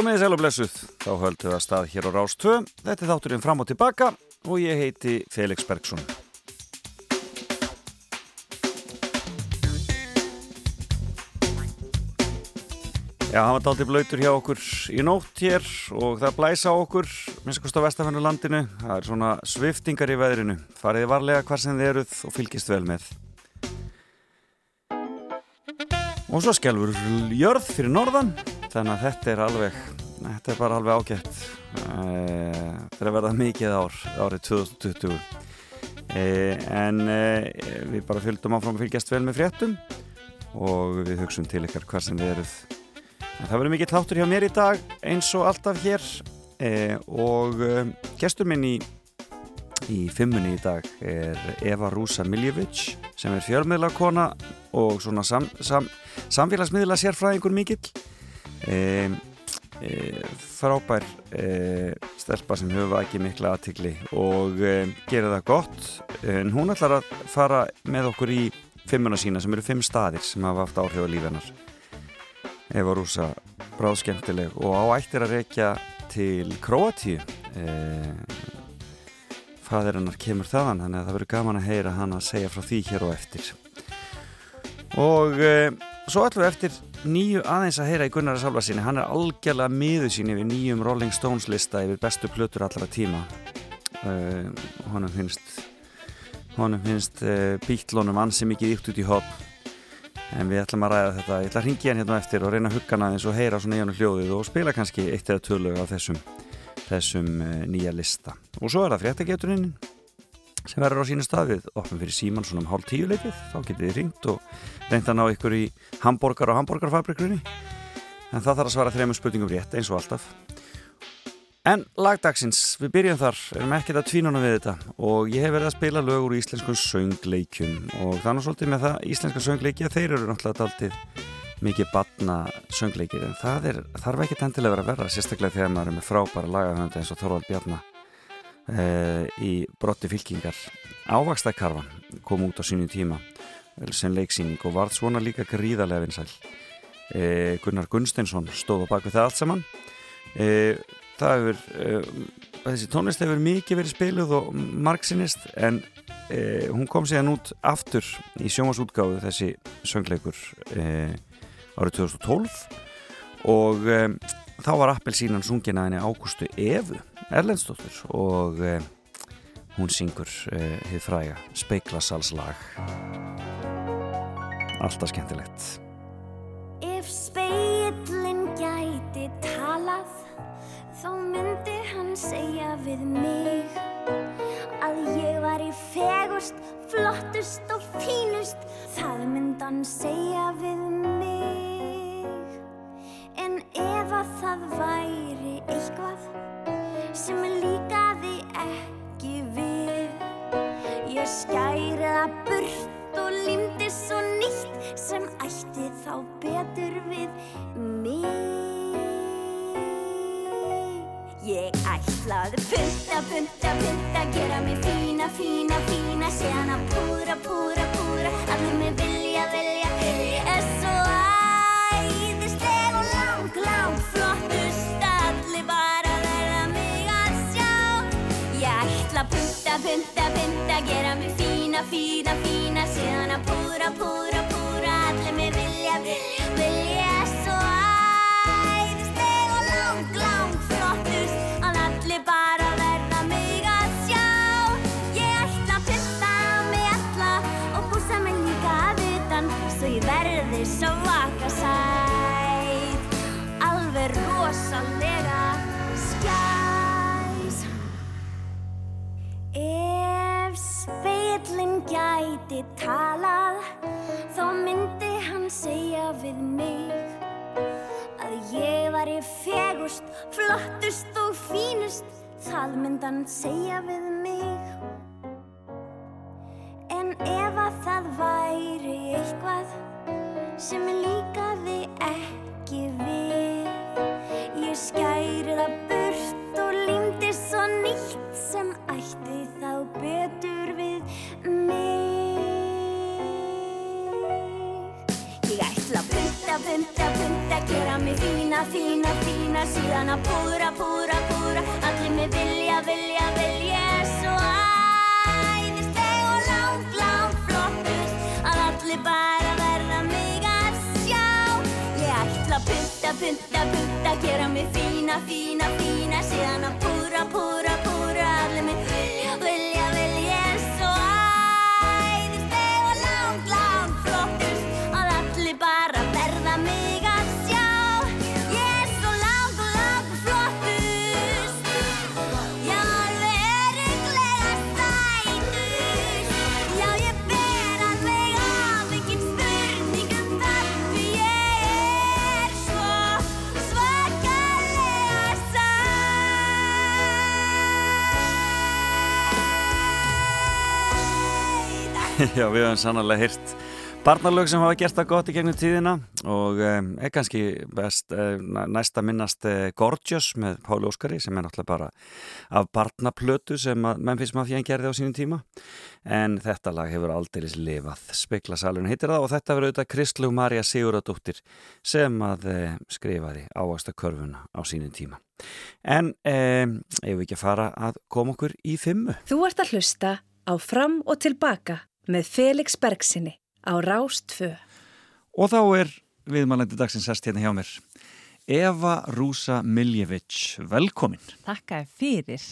Komið þið sæl og blessuð, þá höldum við að stað hér á Rás 2. Þetta er þátturinn fram og tilbaka og ég heiti Felix Bergsson. Já, hann var daldið blöytur hjá okkur í nótt hér og það blæsa okkur, minnst kost á vestafennu landinu. Það er svona sviftingar í veðrinu. Fariði varlega hvar sem þið eruð og fylgist vel með. Og svo skjálfur jörð fyrir norðan þannig að þetta er alveg þetta er bara alveg ágætt eh, þetta er að verða mikið ár árið 2020 eh, en eh, við bara fylgdum áfram að fylgjast vel með fréttum og við hugsun til ykkar hvað sem við eruð. En það verður mikið þáttur hjá mér í dag eins og alltaf hér. Og gestur minn í í fimmunni í dag er Eva Rúsa Miljevic sem er fjölmiðlakona og svona sam, sam, samfélagsmiðla sérfræðingur mikill e, e, frábær e, stelpa sem höfa ekki mikla aðtikli og gera það gott. En hún ætlar að fara með okkur í fimmuna sína sem eru fimm staðir sem hafa haft áhrif á lífennar Eva Rúsa bráðskemmtileg og á ættir að rekja til Kroatíu fadir hennar kemur þaðan þannig að það verður gaman að heyra hann að segja frá því hér og eftir. Og svo ætlum við eftir nýju aðeins að heyra í Gunnar Sálva sinni hann er algjörlega miður sín yfir nýjum Rolling Stones lista yfir bestu plötur allra tíma. Uh, honum finnst honum finnst uh, bítlónum ansi mikið ykt út í hopp. En við ætlum að ræða þetta. Ég ætla að ringja hann hérna eftir og reyna að hugga hann aðeins og heyra svona í hann hljóðið og spila kannski eitt eða tölu á þessum, þessum uh, nýja lista. Og svo er það fréttageturinn sem verður á sínu staðið opnum fyrir síman svona um hálf tíu leitið þá getið þið ringt og reynd að ná ykkur í hambúrgar og hambúrgarfabrikrunni en það þarf að svara þrejum spurningum rétt eins og alltaf. En lagdagsins, við byrjum þar. Erum ekkert að tvínuna við þetta. Og ég hef verið að spila lög úr íslenskum söngleikjum. Og þannig svolítið með það íslenska söngleiki að þeir eru náttúrulega daldið mikið batna söngleikir. En það er, þarf ekki tendilega verið að vera sérstaklega þegar maður er með frábæra lagahönda eins og Þorvald Bjarnar Uh, í brotti fylkingar. Ávakstakkarfan kom út á sínu tíma sem leiksýning og varð svona líka gríðarlega vinsæl. Uh, Gunnar Gunsteinsson stóð á bakvið það allt saman. Uh, það hefur þessi tónlist hefur mikið verið spiluð og margsinist en hún kom síðan út aftur í sjómasútgáðu þessi söngleikur árið 2012 og þá var Appelsínan sungin að henni Ágústu Evu Erlendstóttur og hún syngur eh, hið fræga Speiklarsalslag Alltaf skemmtilegt. Ef speillin gæti talað þá myndi hann segja við mig að ég var í fegust, flottust og fínust. Það myndi hann segja við mig svo nýtt sem ætti þá betur við mig. Ég ætlaði punta, punta, punta gera mig fína, fína, fína séðan að púra, púra, púra allir mig vilja, vilja. Ég er svo æðisleg og lang, lang flottust allir bara verða mig að sjá. Ég ætla að punta, punta, punta gera mig fína, fína, fína séðan að púra, púra, púra allir mig vilja, vilja, vilja speillin gæti talað þá myndi hann segja við mig að ég var í fegust, flottust og fínust. Það myndi hann segja við mig. En ef að það væri eitthvað sem líkaði ekki við ég skæri það burt og límdi svo nýtt sem ætti þá betur mig. Ég ætla að punta, punta, punta gera mig fína, fína, fína síðan að púra, púra, púra allir mig vilja, vilja, vilja svo æðisleg og langt, langt flottust að allir bara verða mig að sjá. Ég ætla að punta, punta, punta gera mig fína, fína, fína síðan að púra, púra, púra Já, við höfum sannarlega hýrt barnalög sem hafa gert það gott í gegnum tíðina og um, er kannski best um, næsta minnast uh, Gorgeous með Páli Óskari sem er náttúrulega bara af barnaplötu sem Memphis Mafia gerði á sínum tíma. En þetta lag hefur aldeilis lifað. Speklasalun heitir það og þetta verður auðvitað Kristlug Marja Siguradóttir sem að uh, skrifaði ávasta körfuna á sínum tíma. En um, ef við ekki að fara að koma okkur í fimmu? Þú ert að hlusta á Fram og Tilbaka með Felix Bergsinni á Rástfö. Og þá er viðmælandi dagsins sest hérna hjá mér. Eva Rúsa Miljevic, velkomin. Takka fyrir.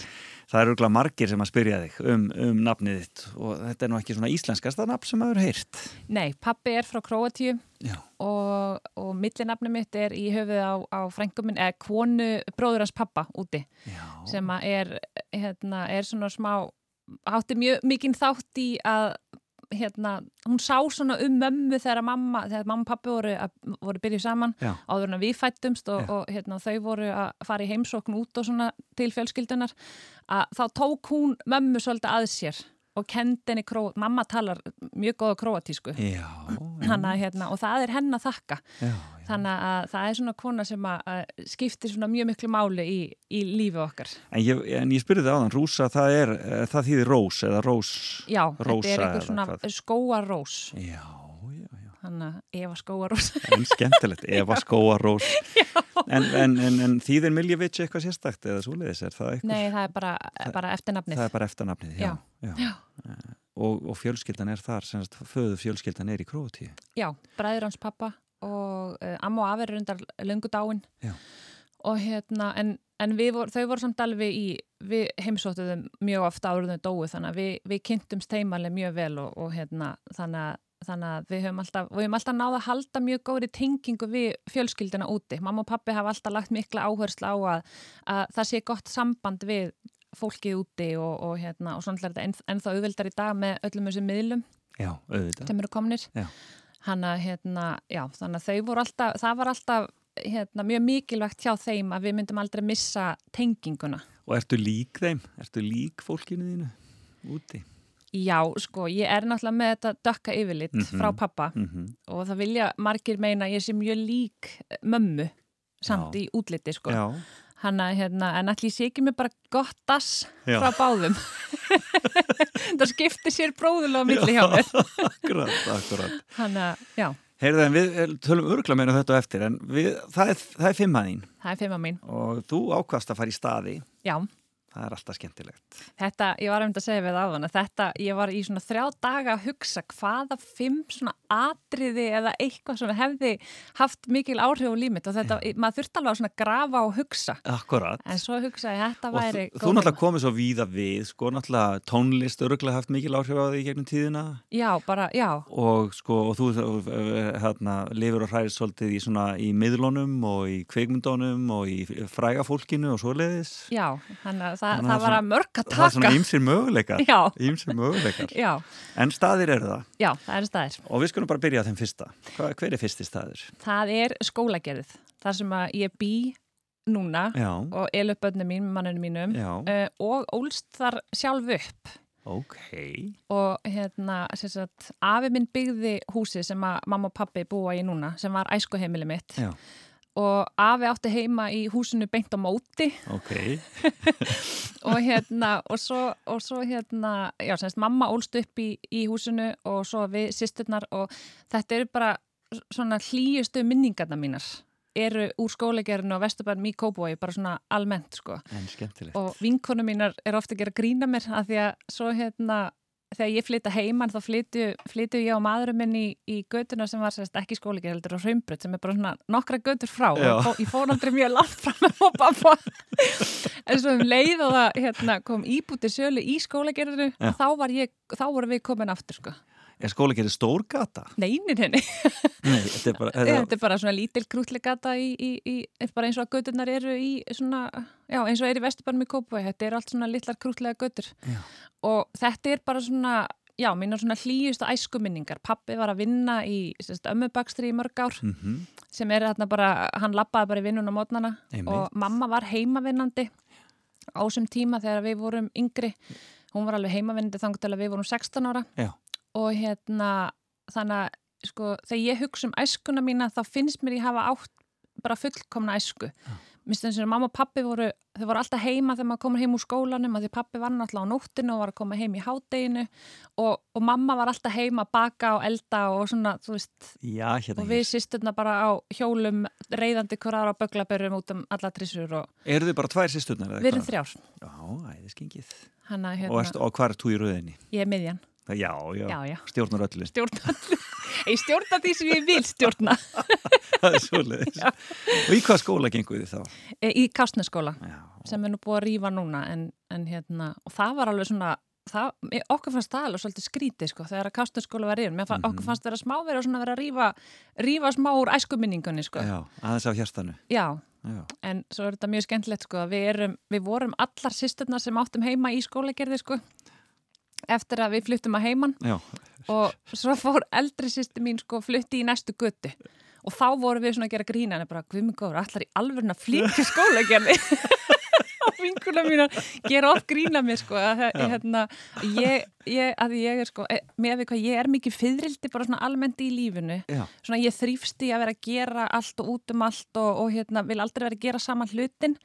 Það eru gláð margir sem að spyrja þig um, um nafnið þitt og þetta er nú ekki svona íslenskasta nafn sem maður heyrt. Nei, pappi er frá Króatíu Já. og, og millinafni mitt er í höfuð á, á frænguminn, eða kvonu bróður hans pappa úti Já. sem að er, hérna, er svona smá, átti mjög mikinn þátt í að hérna, hún sá svona um mömmu þegar mamma, þegar mamma og pappi voru, voru byrjuð saman Já. áður en við fættumst og, og hérna, þau voru að fara í heimsókn út og svona til fjölskyldunar að þá tók hún mömmu svolítið að sér og kendi henni kró, mamma talar mjög góða króatísku Já. Hanna, hérna, og það er henn að þakka Já. þannig að það er svona kona sem skiptir svona mjög miklu máli í, í lífi okkar En ég, en ég spyrði það áðan, Rúsa, það er, eh, það þýðir rós eða rós. já, Rósa þetta er einhver svona skóarós Já, að Eva skóarós En skemmtilegt, Eva skóa rós. En, en, en, en þýðir Miljevic eitthvað sérstakt eða svoleiðis, er það eitthvað? nei, það er bara, bara eftirnafnið Það er bara eftirnafnið, já. já. Já. Og, og fjölskyldan er þar, föðu fjölskyldan er í Króatíu. já, bræður hans pappa og uh, amma og afi er undar löngu dáin Já. og hérna en, en við vor, þau voru samt alveg í við heimsóttuðum mjög ofta áruðinu dói þannig að við, við kynntumst heimaleg mjög vel og, og hérna þannig að Þannig að við höfum alltaf, við höfum alltaf náða að halda mjög góðri tengingu við fjölskyldina úti. Mamma og pappi hafa alltaf lagt mikla áherslu á að, að það sé gott samband við fólkið úti og, og, hérna, og svona þetta enn, ennþá auðveldar í dag með öllum þessum miðlum Já, sem eru komnir. Hanna, hérna, já, þannig að þau voru alltaf, það var alltaf hérna, mjög mikilvægt hjá þeim að við myndum aldrei missa tenginguna. Og ertu lík þeim? Ertu lík fólkinu þínu úti? Já, sko, ég er náttúrulega með þetta dökka yfirlit Mhm. frá pappa Mm og það vilja margir meina að ég sé mjög lík mömmu samt Já. í útliti, sko. Já, Hanna, hérna, en allir sé ekki mér bara gott dass Já. frá báðum. það skiptir sér bróðulega milli hjá mér. akkurat, akkurat. Hanna, já, Heyrðu, en við eh, tölum örgulega meina þetta á eftir, en við, það er, það er fimmaðín það er fimma mín. og þú ákvast að fara í staði, Já, það er alltaf skemmtilegt. þetta, ég var einmitt að segja við það á hana, þetta, ég var í svona þrjá daga að hugsa hvaða fimm svona atriði eða eitthvað sem hefði haft mikil áhrif og límit og þetta, maður þurfti alveg að svona grafa og hugsa. Akkurat. En svo hugsaði ég, þetta væri þú, þú náttúrulega komið svo víða við, sko, náttúrulega tónlist örgulega haft mikil áhrif á því gegnum tíðina Já, bara, já, og sko, og þú hérna, lifur og hræðir svolítið í svona í miðlunum og í kveikmyndunum og í að það, það var að mörg að Það er svona taka. ýmsir möguleikar. Já. Ýmsir möguleikar. Já, En staðir eru það. já, það er staðir. Og við skulum bara byrja á þeim fyrsta. Hva, hver er fyrsti staður? Það er skólagerð, þar sem að ég bý núna Já, og el upp börnum mín, mannunum mínum uh, og ólst þar sjálf upp ok. og hérna, sem sagt, afi minn byggði húsi sem að mamma og pappi búa í núna, sem var æskuheimili mitt Já, og afi átti heima í húsinu beint á móti ok. og hérna, og svo, og svo hérna, já, semst, mamma ólst upp í, í húsinu og svo við sýsturnar og þetta eru bara svona hlýjustu minningarna mínar eru úr skólegerinu og vesturbænum í Kópói, bara svona almennt sko. Og vinkonu mínar er ofta að gera grína mér að því að svo hérna þegar ég flytta heimann þá flyttu, ég og maðurum minn í, í götuna sem var sérst ekki skóleger heldur á Hraumbrut sem er bara svona nokkra götur frá og ég fór aldrei mjög langt frá með og pappa en svo um leið og það hérna, kom íbútið sölu í skólegerinu Já. þá, þá voru við komin aftur sko. Er skólegerði stór gata? Neinin henni Nei, þetta er bara... Þetta er bara svona lítil krútlegata í, í, í, bara eins og að göturnar eru í svona, já eins og er í Vesturbænum í Kópavæ, þetta er allt svona litlar krútlega götur Já. og þetta er bara svona, já, mínar svona hlýjustu æskuminningar. Pappi var að vinna í ömmubakstri í mörg ár Mm sem er þarna bara, hann lappaði bara í vinnun á mótnana Einmitt. og mamma var heimavinnandi á þessum tíma þegar við vorum yngri. Hún var alveg heimavinnandi þangt til að við vorum 16 ára Já. Og hérna þannig að sko þegar ég hugsa um æskuna mína þá finnst mér ég hafa átt bara fullkomna æsku. Minnst þess að mamma og pappi voru, þau voru alltaf heima þegar maður komur heim úr skólanum að því pappi var náttúrulega á nóttinu og var að koma heim í hádeginu og, og mamma var alltaf heima að baka og elda og svona, þú veist, Já, hérna og við sýsturna bara á hjólum reyðandi hver ára á böglabörum út um alla trissur og Eru þið bara tvær sýsturnar? við erum þrjár. Já, æðiskingið. Og, hérna, ertu, og hvað er þú í rauðinni? ég er miðjan. Já, já, Já, já. stjórnar öllu. Stjórna allir. Ég stjórna því sem ég vil stjórna. Það er svoleiðis. Og í hvað skóla gengur þið þá? E, Í Kastneskóla. Sem er nú búið að rýfa núna en, en hérna, og það var alveg svona það, okkur fannst það alveg svolítið skrítið sko, þegar að kastunskóla var rýfin, fann, okkur fannst vera smá verið svona vera að rýfa, rýfa smá úr æskuminningunni sko. já, aðeins af hérstanu. Já, Já, en svo er þetta mjög skemmtilegt sko, að við, erum, við vorum allar sýsturnar sem áttum heima í skólagerði sko, eftir að við fluttum að heiman. Já, og svo fór eldri sýstur mín sko flutti í næstu götti og þá vorum við svona að gera grína en bara, hvað minn góður, allar í alvörun að flytja skólagerði og vinkuna mín að gera oft grína mér sko að, það- hérna, ég, ég, að ég er sko eh, með við hvað ég er mikið fyririldi bara svona almennt í lífinu. Já, svona ég þrýfst í að vera að gera allt og út um allt og, og hérna vil aldrei vera að gera saman hlutin.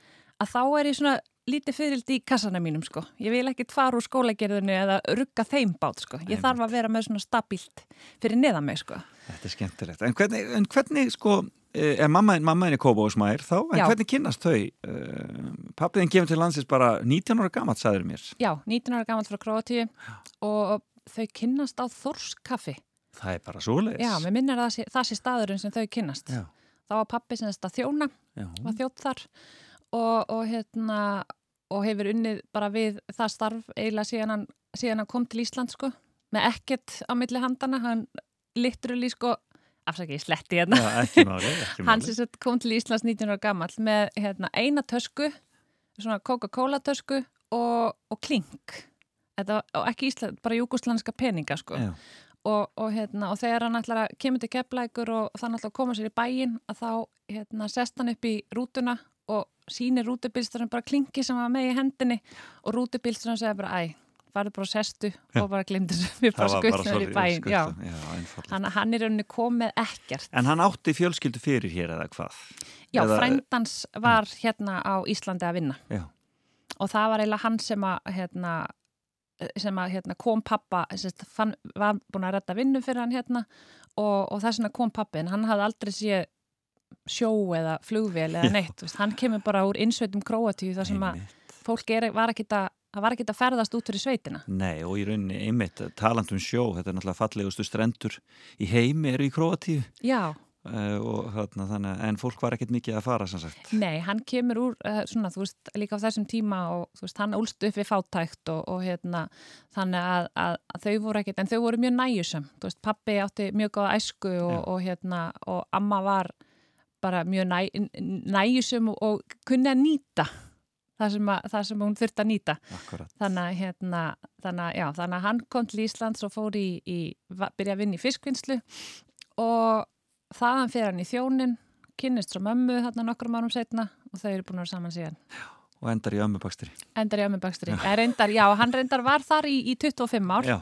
Að þá er ég svona lítið fyririldi í kassana mínum sko ég vil ekkit fara úr skólagerðinu eða rugga þeim bát sko ég þarf að vera með svona stabílt fyrir neðan mig sko þetta er skemmtilegt. En hvernig, en hvernig sko, eh, er mamma, mamma Kópa og Smær þá, en Já. hvernig kynnast þau? Uh, Pappiðin kemur til landsins bara 19 ára gammalt, sagður mér. já, 19 ára gamalt frá Króatíu og þau kynnast á Þórskaffi Það er bara svoleiðis. já, mér minnir að það það sé staðurinn sem þau kynnast Já, þá var pappi sem þetta þjóna já. var þjótt þar og, og hérna og hefur unnið bara við það starf eiginlega síðan hann, síðan hann kom til Ísland sko, með ekkert á milli handana, hann literally sko, afsaki, ég sletti hérna. Ekki hann sem kom til Íslands 19 ára gamall með hérna, eina tösku svona Coca-Cola tösku og, og klink. Þetta, og ekki Ísland, bara júgoslandska peninga sko. Já, og, og, hérna, og þegar hann ætlar að kemur til keflækur og þannig ætlar að koma sér í bæinn að þá hérna, sest hann upp í rútuna og sýnir rútubilsturinn bara klinki sem var með í hendinni og rútubilsturinn segir bara æ, farið bara sestu. Og bara glimti þessu, við bara skuttnum í bæinn já. Já. Hann, hann er rauninni komið ekkert. En hann átti fjölskyldu fyrir hér eða hvað? já, Eða- frændans var hérna á Íslandi að vinna. Já, og það var eiginlega hann sem að hérna, sem að hérna, kom pappa sérst, fann, var búin að redda vinnu fyrir hann hérna. Og, og þess vegna kom pappi en hann hafði aldrei séð sjó eða flugvél eða neitt, veist, hann kemur bara úr innsveitum Króatíu þar sem að fólk er, var ekkit að það var ekkit að ferðast út fyrir sveitina. Nei, og í rauninni einmitt, talandum sjó, þetta er náttúrulega fallegustu strendur í heimi eru í Króatíu. Já, uh, og þarna þannig, en fólk var ekkert mikið að fara sem sagt. nei, hann kemur úr uh, svona, þú veist, líka á þessum tíma og veist, hann úlst upp við fátækt og, og hérna, þannig að, að, að þau voru ekkit, en þau voru mjög næjusum pappi átti mjög góða æsku og, og hérna, og amma var bara mjög næ, næjusum og, og kunni að nýta það sem, að, það sem hún þurfti að nýta. Þannig að, hérna, þannig, að, já, þannig að hann kom til Íslands og fór í, í byrja að vinna í fiskvinnslu og þaðan fyrir hann í þjónin kynnist frá mömmu þarna nokkrum árum setna og þau eru búin að vera saman síðan. Og endar í ömmubakstri. endar í ömmubakstri. Reyndar, já, hann reyndar var þar í, í 25 ár. Já,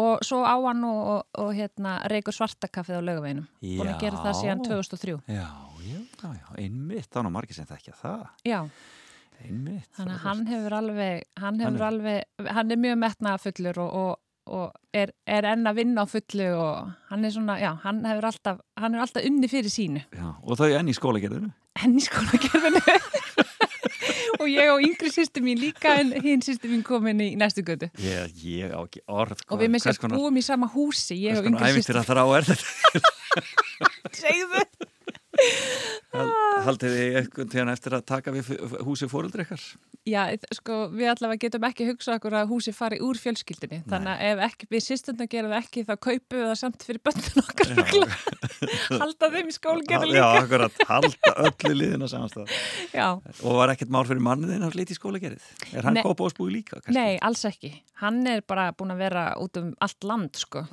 og svo á hann og, og, og hérna reykur svartakaffið á lögaveinum búin að gera það síðan Já. 2003 já, já, já, einmitt, er nú margir sem þekkja það. já, Einmitt. þannig að hann hefur alveg hann hefur Hann er- alveg, hann er mjög metnaðafullur og, og, og er, er enn að vinna á fullu og hann er svona, já, hann hefur alltaf hann er alltaf unni fyrir sínu Já, og þau enn í skólagerðinu enn í skólagerfinu og ég og yngri sýstu mín líka en hinn sýstu mín komin í næstu götu. Ég, ég á ekki orð og við með sér búum í sama húsi ég og yngri æfintir sýstu að þrá þetta segðu. Hal- Haldið þið einhvern tíðan eftir að taka við húsi fóreldri ykkar? Já, sko, við allavega getum ekki hugsað okkur að húsi fari úr fjölskyldinni þannig að ef ekki, við sýstundum gerum það ekki þá kaupum við það samt fyrir bönnun okkar Já. halda þeim í skólagerði Já, líka akkurat, halda öllu liðin á samanstað Já, Og var ekkert mál fyrir manniðin að flytja í skólagerðið? Er hann Nei. kópásbúi líka? kannski? nei, alls ekki hann er bara búin að vera út um allt land, sko,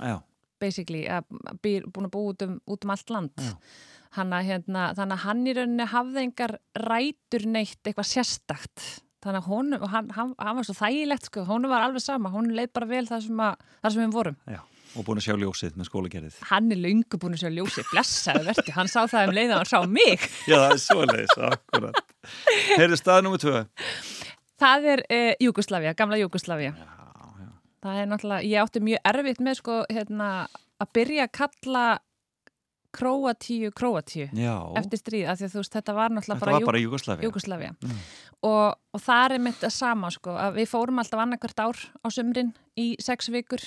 Já, basically að býr, búin að búa út út allt land Já. hann að, hérna, þannig að hann í rauninni hafði engar rætur neitt eitthvað sérstakt. Þannig að hún, hann, hann, hann var svo þægilegt sko, hún var alveg sama, hún leið bara vel þar sem, að, þar sem við vorum. Já Og búin að sjá ljósið með skólagerðið hann er löngu búin að sjá ljósi blessaði verði, hann sá það um leið að hann sá mig. Já, það er svoleiðis, akkurat. Heyrðu stað nummið tvö. Það er uh, Júgoslavia, gamla Júgoslavia Já, já. Það er náttúrulega, ég átti mjög erfitt með sko, hérna, að byrja að kalla Króatíu Króatíu eftir stríð, af því að þú veist, þetta var náttúrulega þetta bara, var bara Júgoslavia Júgoslavia Mm. og, og það er mitt að sama sko, að við fórum alltaf annarkvært ár á sumrin í sex vikur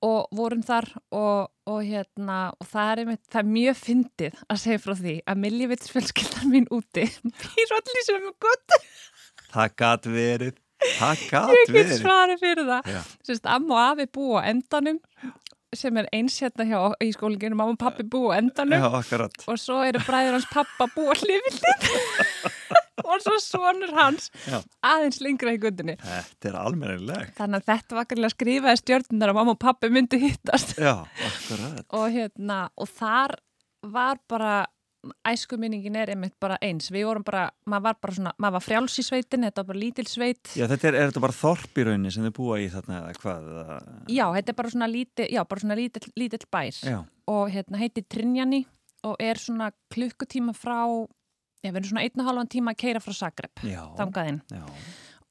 og vorum þar og, og hérna og það er, mitt, það er mjög fyndið að segja frá því að miljövitsfjölskyldan mín úti býr allir sem er gott Það gat verið. Það gat ég get verið. svarið fyrir það. Sérst, amma og afi búa endanum sem er eins hérna hjá í skólinginu mamma og pappi búa á endanum. Já, akkurat. Og svo eru bræður hans pappa búa hlifildin og svo sonur hans Já. aðeins lengra í gundinni Þetta er almennilegt. Þannig að þetta var gætilega skrifaði stjórnunar að mamma og pappi myndi hittast. Já, akkurat. Og hérna og þar var bara æskuminningin er einmitt bara eins. Við vorum bara, maður var bara svona maður var frjáls í sveitin, þetta var bara lítil sveit. Já, þetta er, er þetta bara þorp í rauninni sem þið búa í þarna eða hvað? eða- já, þetta er bara svona lítill, já, bara svona lítill, lítill bær. Já, og hérna heiti Trinjani og er svona klukkutíma frá ég verður svona einn og halvan tíma að keira frá já, þangaðinn já.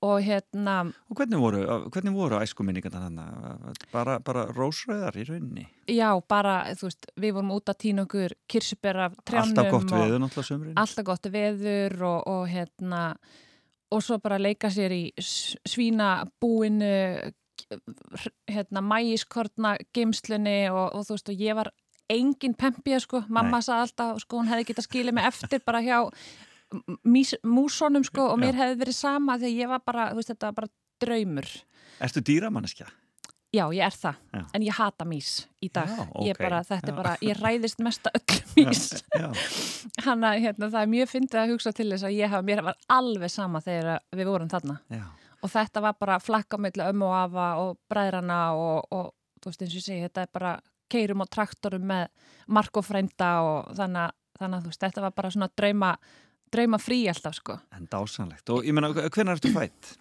Og hérna, Og hvernig voru, hvernig voru æskuminningarna þarna? Bara, bara rósröðar í rauninni? já, bara, þú veist við vorum út að týna okkur kirsubera af trjánum Alltaf gott veður náttúrulega sömurinn? alltaf gott veður og, og hérna og svo bara leika sér í svínabúinu hérna mægiskortna geimslunni og, og þú veist og ég var engin pempið sko, mamma Nei. sagði alltaf sko hún hefði getað skilið mig eftir bara hjá mís, músonum sko og mér Já. hefði verið sama að ég var bara, þú veist þetta var bara draumur Ertu dýramanneskja? Já, ég er það, Já. en ég hata mís í dag, Já, ég ok. bara, þetta er bara, ég ræðist mesta öll mís Já, hann að hérna, það er mjög fyndið að hugsa til þess að ég hafa, mér var alveg sama þegar við vorum þarna já, og þetta var bara flakka mellu ömmu og afa og bræðrana og, og þú veist eins og ég segi, þetta er bara keirum og traktorum með mark og frænda og þannig, að- þannig að þú veist, þetta var bara svona drauma, drauma frí alltaf sko en dásanlegt. Og ég meina, hvernig ertu fætt?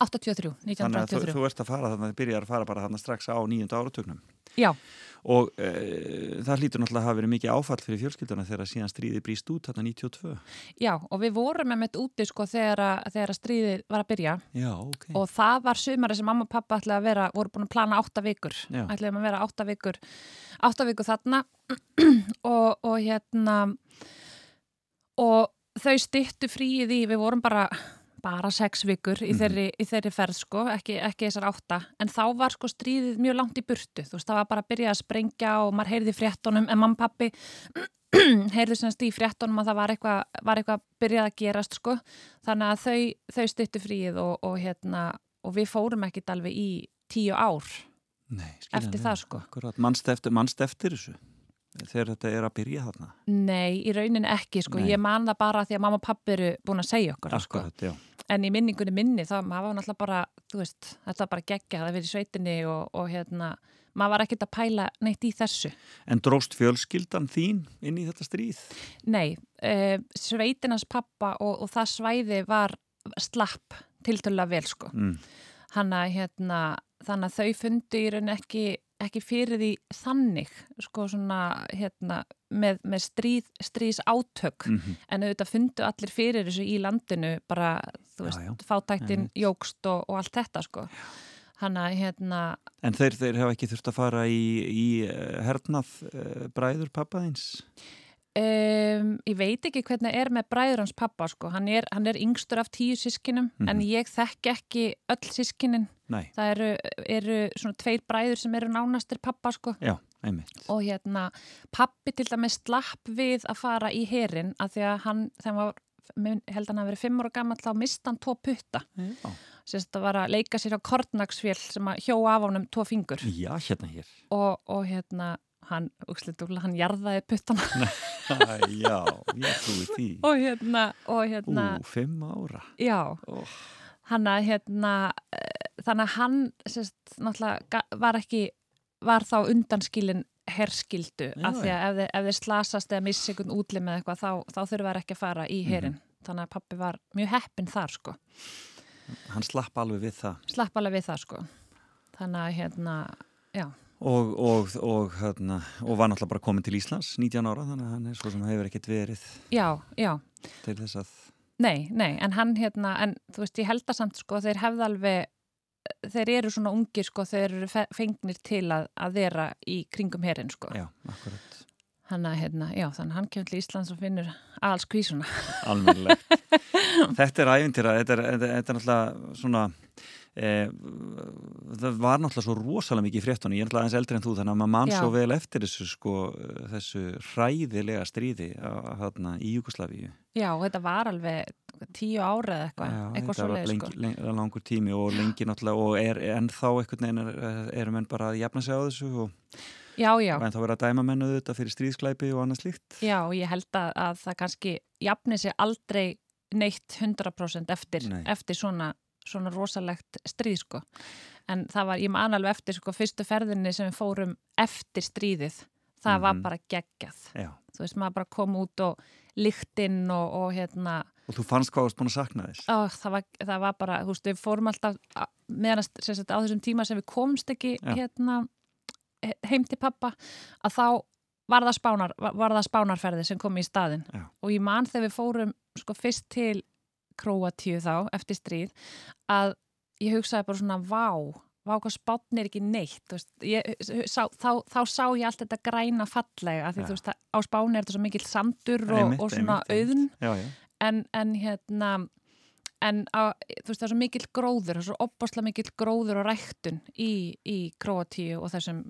83, Þannig að þú, 1983 þú ert að fara þannig að þið byrjar að fara bara þannig strax á nýjönda áratögnum. Já, Og e, það hlýtur náttúrulega að hafa verið mikið áfall fyrir fjölskylduna þegar síðan stríði bríst út þarna 92. já, og við vorum með mitt úti sko þegar, þegar að stríðið var að byrja Já, ok. og það var sumari sem mamma og pappa ætlaði að vera, voru búin að plana átta vikur Já. ætlaði að vera átta vikur átta vikur þarna og, og hérna og þau styttu fríið í, við vorum bara bara sex vikur í, Mhm. þeirri, í þeirri ferð sko, ekki, ekki þessar átta. En þá var sko stríðið mjög langt í burtu. Þú veist, það var bara að byrja að sprengja og maður heyrði fréttonum, en og pappi heyrðu semst í fréttonum að það var eitthvað, var eitthvað byrjað að gerast sko, þannig að þau, þau styttu fríið og, og hérna og við fórum ekkit alveg í tíu ár Nei, eftir það, sko. Akkurat, mannst eftir, mannst eftir þessu þegar þetta er að byrja þarna. Nei, í raunin ekki sko, Nei. ég man það bara því að mamma og pappi eru búin að segja okkur sko. Akkurat, já. en í minningunni minni þá maður var náttúrulega bara, þú veist, þetta var bara geggja það verið í sveitinni og, og hérna maður var ekkert að pæla neitt í þessu En dróst fjölskyldan þín inn í þetta stríð? Nei, uh, sveitinans pappa og, og það svæði var slapp tiltölulega vel sko Mm. hann að hérna þannig að þau fundu í raun ekki, ekki fyrir því þannig sko svona hérna með, með stríð, stríðs átök Mm en auðvitað fundu allir fyrir þessu í landinu bara, þú Já, veist, já. fátæktin jógst og, og allt þetta sko. Hann að hérna En þeir, þeir hafa ekki þurft að fara í, í eh, hernað uh, bræður pappaðins? Um, ég veit ekki hvernig er með bræður hans pappa sko, hann er, hann er yngstur af tíu sískinum Mhm. en ég þekki ekki öll sískinin, Nei, það eru, eru svona tveir bræður sem eru nánastir pappa sko já, einmitt. og hérna pappi til dæmis slapp við að fara í herin að því að hann, þegar minn- held hann að verið fimm ára gammal þá mist hann tvo putta Já, sérst að var að leika sér á kornagsfél sem að hjó af honum tvo fingur já hérna hér. og, og hérna hann, úksliðdúla, hann jarðaði puttana já, ég trúi því. og hérna, og hérna Ú, fimm ára. já, Oh. hann að hérna þannig að hann sérst, var ekki var þá undanskilin herskildu af því að ef þeir, ef þeir slasast eða missi einhvern útlim eða eitthvað þá, þá þurfa ekki að fara í herin þannig að pappi var mjög heppin þar sko. Hann slapp alveg við það. slapp alveg við það sko. Þannig að hérna, já. Og, og, og, hérna, og var náttúrulega bara komin til Íslands 19 ára, þannig að hann er svo sem hefur ekkert verið já, já, til þess að... nei, nei en hann hérna, en þú veist ég held að samt sko þeir hefði alveg þeir eru svona ungir sko, þeir eru fe- fengnir til að, að vera í kringum herin sko Já, akkurat. Hann að, hérna, já, þannig að hann kemur til Íslands og finnur alls kvísuna. Almennilegt. þetta er æfintýra, þetta er, þetta, þetta er náttúrulega svona, e, það var náttúrulega svo rosalega mikið í fréttunni, ég er náttúrulega aðeins eldri en þú, þannig að maður mann Já. svo vel eftir þessu, sko, þessu hræðilega stríði á, hérna, í Júkoslavíu. Já, þetta var alveg tíu ára eða eitthvað, eitthvað þetta svo var leið, lengi, sko. lengi, langur tími og lengi náttúrulega, og er ennþá einhvern veginn, er, erum menn bara að jafna sig á þessu og Já, já, en þá verið að dæma mennu þetta fyrir stríðsklæpi og annað slíkt. já, ég held að, að það kannski jafni sig aldrei neitt 100% eftir, Nei. eftir svona, svona rosalegt stríð, sko. En það var, ég man alveg eftir, sko, fyrstu ferðinni sem við fórum eftir stríðið, það var Mhm. bara geggjað. Já. Þú veist, maður bara kom út og lyktinn og, og hérna, Og þú fannst hvað varst búin að sakna þess. Ó, það, var, það var bara, þú veist, við fórum alltaf meðan á þessum tíma sem við komst ekki Já. hérna he- heim til pappa að þá var það, spánar, var, það spánarferði sem kom í staðin Já. og ég man þegar við fórum sko fyrst til Króatíu þá eftir stríð að ég hugsaði bara svona vá, vá hvað spátn er ekki neitt þú ég, sá, þá, þá sá ég allt þetta græna fallega því þú veist, á spáni er þetta svo mikill sandur og, og svona auðn Já, já. En, en hérna en á, þú veist það er svo mikill gróður það er svo opbáslega mikill gróður og ræktun í, í Króatíu og þessum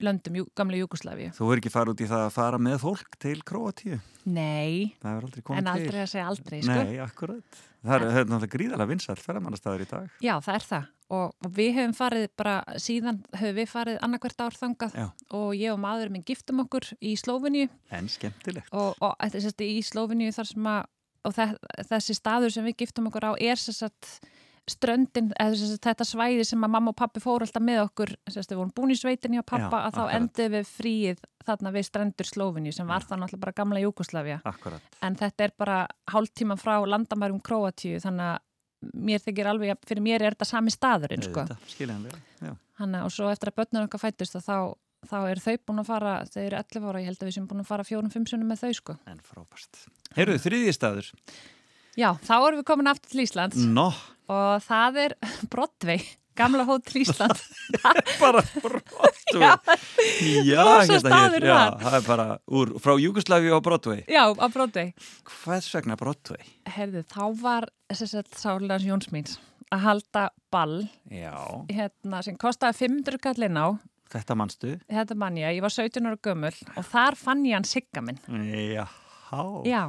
löndum, jú, gamla Júkoslavíu Þú verður ekki fara út í það að fara með fólk til Króatíu. Nei, aldrei en til. aldrei að segja aldrei sko. Nei, akkurat. Það er, það er náttúrulega gríðalega vinsall ferðamannastæður í dag. Já, það er það og, við hefum farið bara síðan höfum við farið annarkvært ár þangað Já. og ég og maður minn giftum okkur í Slófiníu En skemmtilegt. og, og í Slófiníu þar sem að og þe þessi staður sem við giftum okkur á er sérst ströndin, eða þetta svæði sem að mamma og pappi fóru alltaf með okkur sérst við vorum búin í sveitinni á pappa Já, að þá endið við fríið þarna við strendur Slófiníu sem var þá náttúrulega bara gamla Júkoslavia en þetta er bara hálftíma frá landamærum Króatíu þannig að mér þykir alveg, að- fyrir mér er þetta sami staðurinn sko. Skiljanlega. Hanna, og svo eftir að börnur okkar fættust að þá, þá eru þau búin að fara, þau eru 11 ára, ég held að við sem búin að fara fjórum-fimm sunum með þau sko. En frábært. Heyrðu, þriðji staður. Já, þá erum við komin aftur til Íslands Nó, og það er Broadway, gamla hótel Ísland. bara Broadway. Já, Já, hérna hér. Já, það er bara úr, frá Júgoslavi og Broadway. já, á Broadway. Hvers vegna Broadway? Herðu, þá var Sálans Jónsmíns að halda ball Já, hérna, sem kostaði 500 kallin á, þetta manstu. þetta mann ég, ég var 17 ára gömul og þar fann ég hann sigga minn. Já. Já,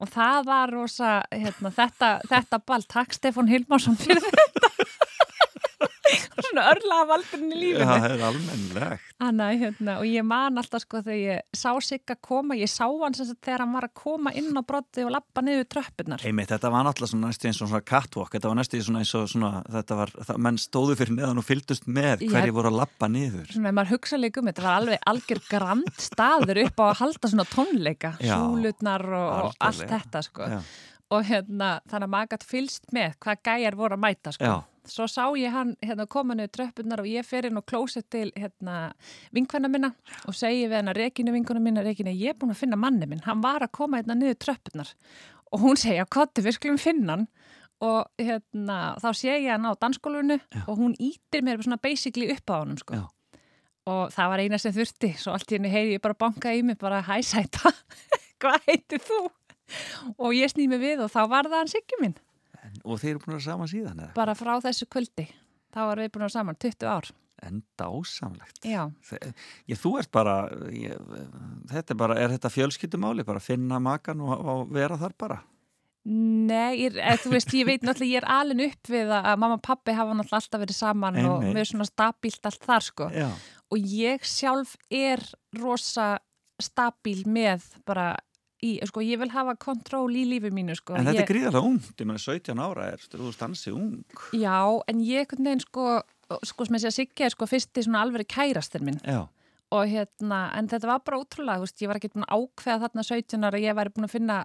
og það var rosa, hérna, þetta, þetta ball, takk Stefán Hilmarsson fyrir þetta. Svona örlaða valdurinn í lífinu. Það er almennlegt. Hanna, hérna, og ég man alltaf sko þegar ég sá Sigga koma, ég sá hann sem sagt þegar hann var að koma inn á brotti og lappa niður tröppurnar. Einmitt, þetta var svona næstu eins og svona catwalk, þetta var næstu eins og svona, þetta var, það, menn stóðu fyrir neðan og fylgdust með hverju voru að lappa niður. Svona maður hugsa líka um þetta var alveg algjör grand staður upp á að halda svona tónleika, súlutnar og, og allt þetta sko. Og hérna, þannig að maður gætt fylst með hvað gæjar voru að mæta sko. Já. Svo sá ég hann hérna, koma niður tröppurnar og ég fer inn og klósett til hérna, vinkvenna minna og segi við hennar Regínu vinkuna minna, Regínu, ég er búin að finna manni minn, hann var að koma hérna niður tröppurnar og hún segja, kottu, við skulum finna hann. Og hérna, þá sé ég hann á dansskólunu og hún ítir mér svona basically upp á honum sko. Og það var eina sem þurfti svo allt í henni heyri ég bara banka í mig bara hæ sæta, hvað heitir þú? og ég snýð mig við og þá var það hann Siggi minn, Og þeir eru búin að vera saman síðan eða? bara frá þessu kvöldi þá varum við búin að vera saman 20 ár En dásamlegt. já, Þe- Ég, þú ert bara, ég, þetta er bara, er þetta fjölskyldumáli, bara finna makan og, og vera þar bara? Nei, ég, eð, þú veist, ég veit náttúrulega ég er alin upp við að mamma og pappi hafa náttúrulega alltaf verið saman og Einmitt. við erum svona stabílt allt þar sko Já. og ég sjálf er rosa stabíl með bara í, sko, ég vil hafa kontról í lífi mínu sko En þetta ég, er gríðarlega ungt, ég meina 17 ára er, þú stansi ung. Já, en ég einhvern veginn sko, sko sem ég sé að Siggi er sko fyrsti svona alveg kærastir minn Já. og hérna, en þetta var bara ótrúlega, þú veist, ég var ekki búin að ákveða þarna 17 ára ég væri búin að finna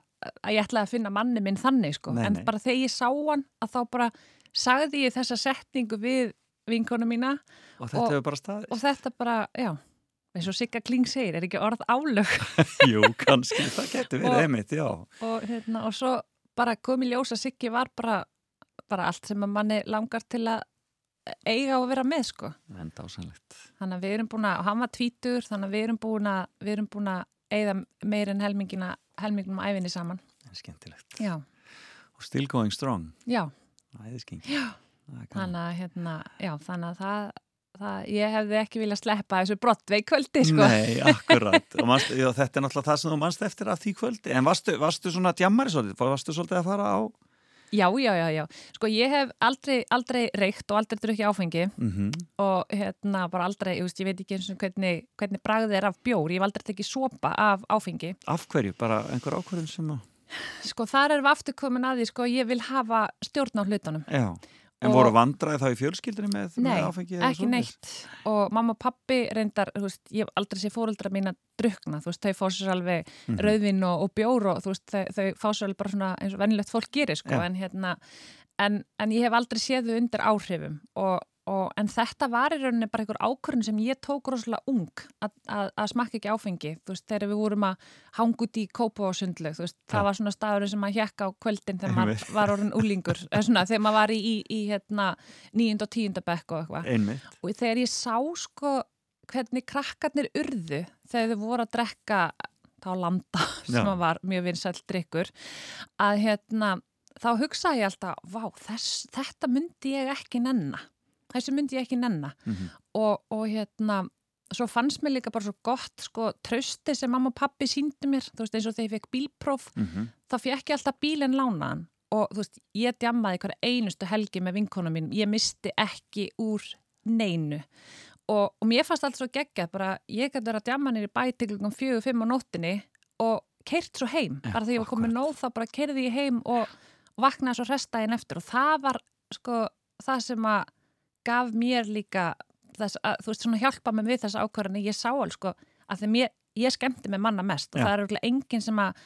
að ég ætlaði að finna manni minn þannig sko, Nei, en nei. bara þegar ég sá hann að þá bara sagði ég þessa setningu við vinkonu mína Og þetta Og- hefur bara staðist. og þetta bara, já eins og Sigga Kling segir, er ekki orð álög Jú, kannski, það getur verið einmitt, já. og, hérna, og svo bara kom í ljós að Siggi var bara, bara allt sem að manni langar til að eiga og vera með sko En dásamlegt. þannig að við erum búin að, og hann var tvítur þannig að við erum búin að, við erum búin að eigða meir en helmingina, helmingunum æfinni saman. En skemmtilegt. Já, Og still going strong. já, Æðisking. Já. þannig að hérna, já, þannig að það, það ég hefði ekki viljað sleppa þessu brottvei kvöldi, sko. Nei, akkurat. Og manst, já, þetta er náttúrulega það sem þú manst eftir af því kvöldi. En varstu, varstu svona djammari svolítið? Varstu svolítið að fara á... Já, já, já, já. Sko, ég hef aldrei, aldrei reykt og aldrei drukkið áfengi Mm og hérna bara aldrei, ég, veist, ég veit ekki eins og hvernig, hvernig bragðið er af bjór, ég hef aldrei tekið sopa af áfengi. Af hverju? Bara einhver ákvörðun sem að... Sko, þar erum við aftur komin að því, sko, ég vil hafa stjórn á hlutunum. Já. En voru vandraði þá í fjölskyldunni með, Nei, með áfengi? eða ekki neitt og mamma og pappi reyndar, þú veist, ég hef aldrei sé fóreldra mín að drukna, þú veist, þau fá sér alveg Mhm. rauðvin og, og bjór og þú veist, þau, þau fá sér alveg bara svona eins og venilegt fólk gerir, sko, Já. en hérna en, en ég hef aldrei séð þau undir áhrifum og, og en þetta var í rauninni bara einhver ákvörðin sem ég tók rosalega ung að, að, að smakka ekki áfengi, þú veist, þegar við vorum að hanga út í kópa og sundlaug, þú veist, Já. það var svona staðurinn sem maður hjekka á kvöldin þegar maður var orðin úlingur, svona, þegar maður var í, í, í hérna, níund og tíunda bekk og eitthvað. Og þegar ég sá sko hvernig krakkarnir urðu þegar þau voru að drekka þá landa sem að var mjög vinsæll drikkur að hérna þá hugsaði ég alltaf, vá, þess, þetta myndi ég ekki nenna þessu myndi ég ekki nenna. Mhm. og, og hérna svo fannst mér líka bara svo gott sko trösti sem mamma og pappi síndi mér. Þú veist eins og þegar ég fekk bílpróf Mm þá fekk ég alltaf bílinn lánaðan. Og þú veist, ég djammaði hverja einustu helgi með vinkona mín, ég misti ekki úr neinu. Og, og mér fannst allt svo geggjað, bara ég gæti verið að djamma nýri bætiklingum fjögur, fimm á nóttinni og keirt svo heim, bara þegar ég var komið nóð þá bara keirði ég heim og vaknaði svo restaðin eftir. Og það var sko það sem að gaf mér líka þess að, þú veist, svona hjálpa mig við þessa ákvarðan ég sá alveg sko, að þegar mér, ég skemmti mig manna mest og Já. það er örugglega enginn sem að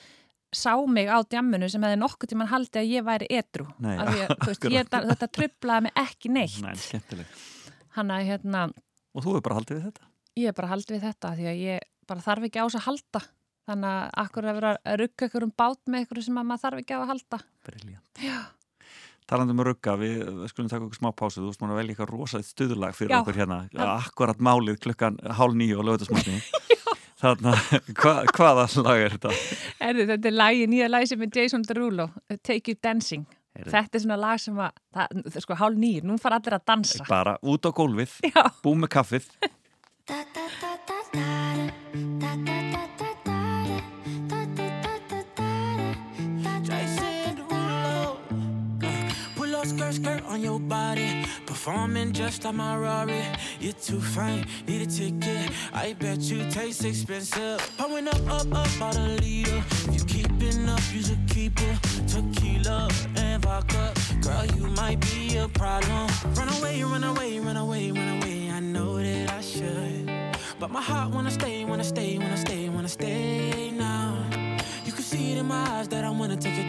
sá mig á djamminu sem hefði nokkuð tíman haldið að ég væri edru þetta trublaði mig ekki neitt Nei, skemmtileg. hann að hérna, Og þú hefur bara haldið við þetta? ég er bara haldið við þetta því að ég bara þarf ekki á þess að halda þannig að akkur að vera að rugga ykkur um bát með ykkur sem að maður þarf ekki á að halda Briljant talandum um rugga, við, við skulum taka okkur smá pásu þú veist maður vel eitthvað rosalega stuðlag fyrir Já. okkur hérna, ja. akkurat málið klukkan hálf nýju og lögutasmátti þannig að hva, hvaða lag er þetta? Erðu, þetta er lagi, nýja lagi sem er Jason Derulo, uh, Take You Dancing Erðu. þetta er svona lag sem að það, sko hálf nýju, nú fara allir að dansa bara út á gólfið, Já. bú með kaffið Da da da da da da da da on your body. Performing just like my Rari. You're too fine, need a ticket. I bet you taste expensive. Pouring up, up, up, about a liter. If you keeping up, you should keep it. Tequila and vodka. Girl, you might be a problem. Run away, run away, run away, run away. I know that I should. But my heart wanna stay, wanna stay, wanna stay, wanna stay now. You can see it in my eyes that I wanna take it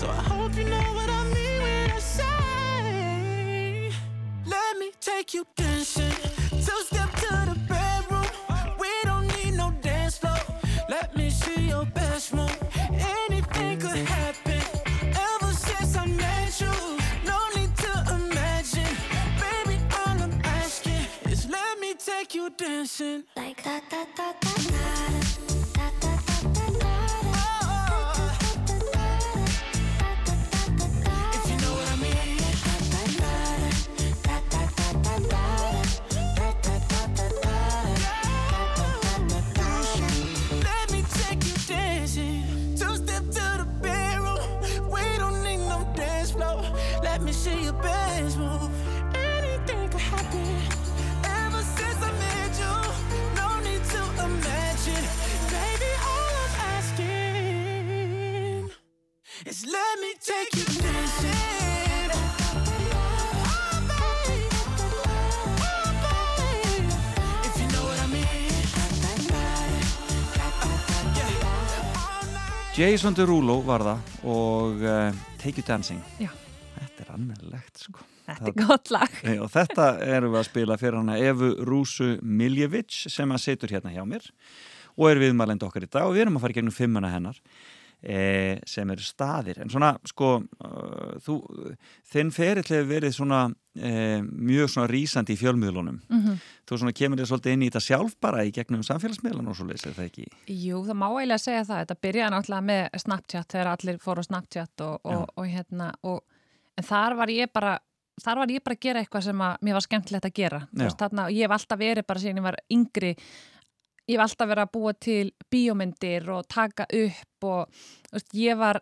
So I hope you know what I mean when I say, let me take you dancing. Two step to the bedroom. We don't need no dance floor. Let me see your best move. Anything could happen. Ever since I met you, no need to imagine. Baby, all I'm asking is let me take you dancing. Like da da da da da Jason Derulo var það og uh, Take You Dancing. Já. Þetta er annarlegt sko. Þetta er gott lag. Nei, og þetta erum við að spila fyrir hana Evu Rúsu Miljevic sem að setur hérna hjá mér og er viðmælend okkar í dag og við erum að fara í gegnum fimmuna hennar e, sem eru staðir en svona sko þú, þinn ferill hefur verið svona e, mjög svona rísandi í fjölmiðlunum Mhm. þú svona kemur þér svolítið inn í þetta sjálf bara í gegnum samfélagsmiðlan og svo leysir það ekki Jú, það má eiginlega segja það. Þetta byrjaði náttúrulega með Snapchat þegar allir fóru á Snapchat og, og, og hérna og, en þar var ég bara þar var ég bara að gera eitthvað sem að mér var skemmtilegt að gera. Veist, þarna, ég hef alltaf verið bara síðan ég var yngri ég hef alltaf verið að búa til bíómyndir og taka upp og veist, ég var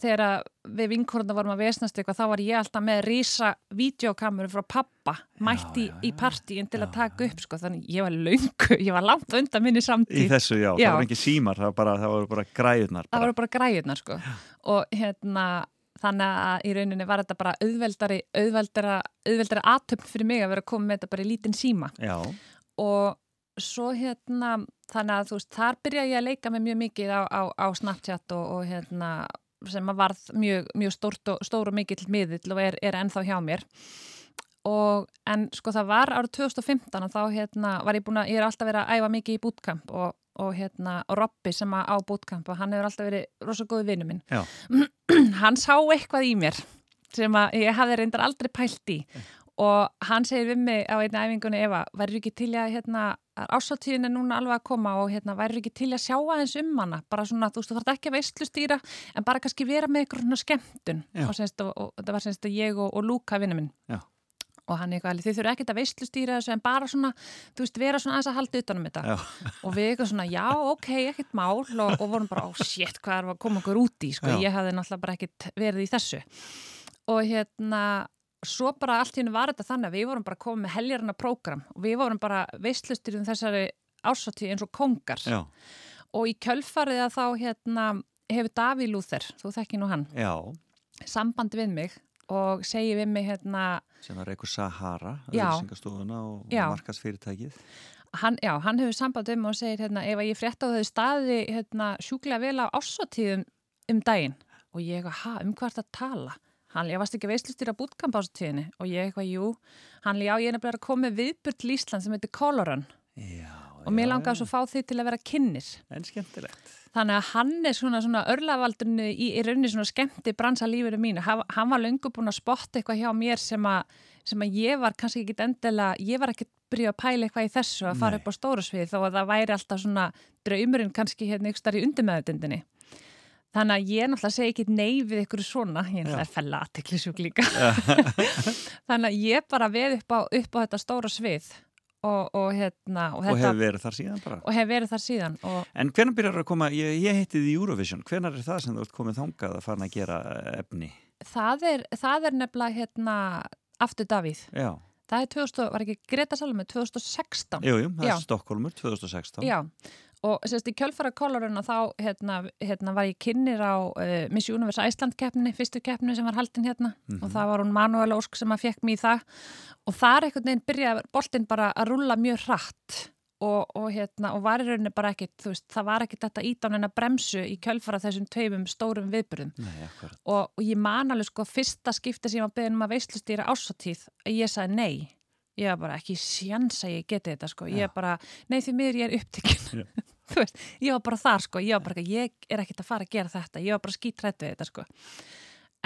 þegar við vinkorunda vorum að vesnast eitthvað þá var ég alltaf með rísa videokameru frá pappa mætti í partíin til að taka upp sko þannig ég var löngu, ég var langt undan minni í samtíð. þessu já, Já. það var ekki símar það, var bara, það voru bara græðunar það voru bara græðunar sko. Og hérna þannig að í rauninni var þetta bara auðveldari auðveldara, auðveldara atöfn fyrir mig að vera að koma með þetta bara í lítinn síma. Já, og svo hérna þannig að þú veist, þar byrja ég að leika með mjög mikið á, á, á Snapchat og, og hérna sem að varð mjög, mjög stórt og, stór og mikill miðill og er, er ennþá hjá mér. Og en sko það var árið 2015 og þá hérna var ég búin að, ég er alltaf verið að æfa mikið í bootcamp og, og hérna og Robby sem á bootcamp og hann hefur alltaf verið rosa góði vinnu minn. Hann sá eitthvað í mér sem að ég hafði reyndar aldrei pælt í og hann segir við mig á einni æfingunni Eva, værið ekki til að hérna, ásáttíðin er núna alveg að koma og hérna, værið ekki til að sjá aðeins um hana? Bara svona, þú veist, þú þarf ekki að veistlustýra en bara kannski vera með eitthvað svona skemmtun. Og, semst, og, og það var semst ég og, og Lúka vinnu minn. Já. og hann eitthvað, þið þurfum ekkert að veistlustýra þessu en bara svona, þú veist, vera svona aðeins að halda utanum þetta. Já, og við eitthvað svona, já, ok, ekkert mál. Og, og vorum bara, ó, oh, shit, hvað er að koma okkur út í, sko, ég hafði náttúrulega bara ekkert verið í þessu. Og hérna, svo bara allt í hennu var þetta þannig að við vorum bara komið með heljarna prógram og við vorum bara veistlustur um þessari ásáttíð eins og kongar já, og í kjölfarið að þá hérna hefur Daví Lúþer, þú þekki nú hann já sambandi við mig og segi við mig hérna sem var Reykur Sahara Já. auðvilsingastofuna og Já. markasfyrirtækið hann, já, hann hefur samband um og segir hérna, ef ég frétta á þau staði hérna, sjúklega vel á ásóttíðum um daginn og ég ha, um er þetta að tala? Hann, ég varst ekki veistlustýra bútkamp ásóttíðinni og ég eitthvað, jú, hann, já, ég er nefnilega að koma með viðburt til Ísland sem heitir Coloran já, og mér langaði svo að fá þið til að vera kynnir. en skemmtilegt Þannig að hann er svona, svona örlavaldurinn í, í rauninni svona skemmti bransa lífinu mínu. Hann, hann var löngu búin að spotta eitthvað hjá mér sem að, sem að ég var kannski ekki endilega, ég var ekki byrja að pæla eitthvað í þessu að fara Nei. upp á stóra svið þó að það væri alltaf svona draumurinn kannski hérna ykkur starf í undirmeðutindinni. Þannig að ég náttúrulega segi ekki nei við ykkur svona, ég náttúrulega er fella aðteklisjúk líka. Þannig að ég bara veð upp á, upp á þetta stóra svið og, og hérna og, og hefur verið þar síðan bara. og hef verið þar síðan og En hvernig byrjar að koma, ég, ég heiti því Eurovision, hvernig er það sem þú ert komið þangað að fara að gera efni? það er, það er nefnilega hérna aftur Davíð. Já, Það er 2000, var ekki Greta Salome 2016? jú, jú, það er Stokkólmur 2016. Já, og sérst í kjölfara kólurinn þá hérna, hérna var ég kynnir á uh, Miss Universe Æsland keppni, fyrstu keppni sem var haldin hérna. Og það var hún Manuel Ósk sem að fekk mér í það. Og þar einhvern veginn byrjaði boltinn bara að rúlla mjög hratt. Og, og, hérna, og var í rauninni bara ekkit, þú veist, það var ekkit þetta ídánin að bremsu í kjölfara þessum tveimum stórum viðbyrðum Nei, og, og ég man alveg sko fyrsta skipti sem ég var beðin um að veislustýra ásatíð að ég sagði nei. Ég var bara ekki sjans að ég geti þetta sko. Ég bara, nei því miður ég er upptekinn þú veist, ég var bara þar sko. Ég var bara, ég er ekkert að fara að gera þetta. Ég var bara skítrætt við þetta sko.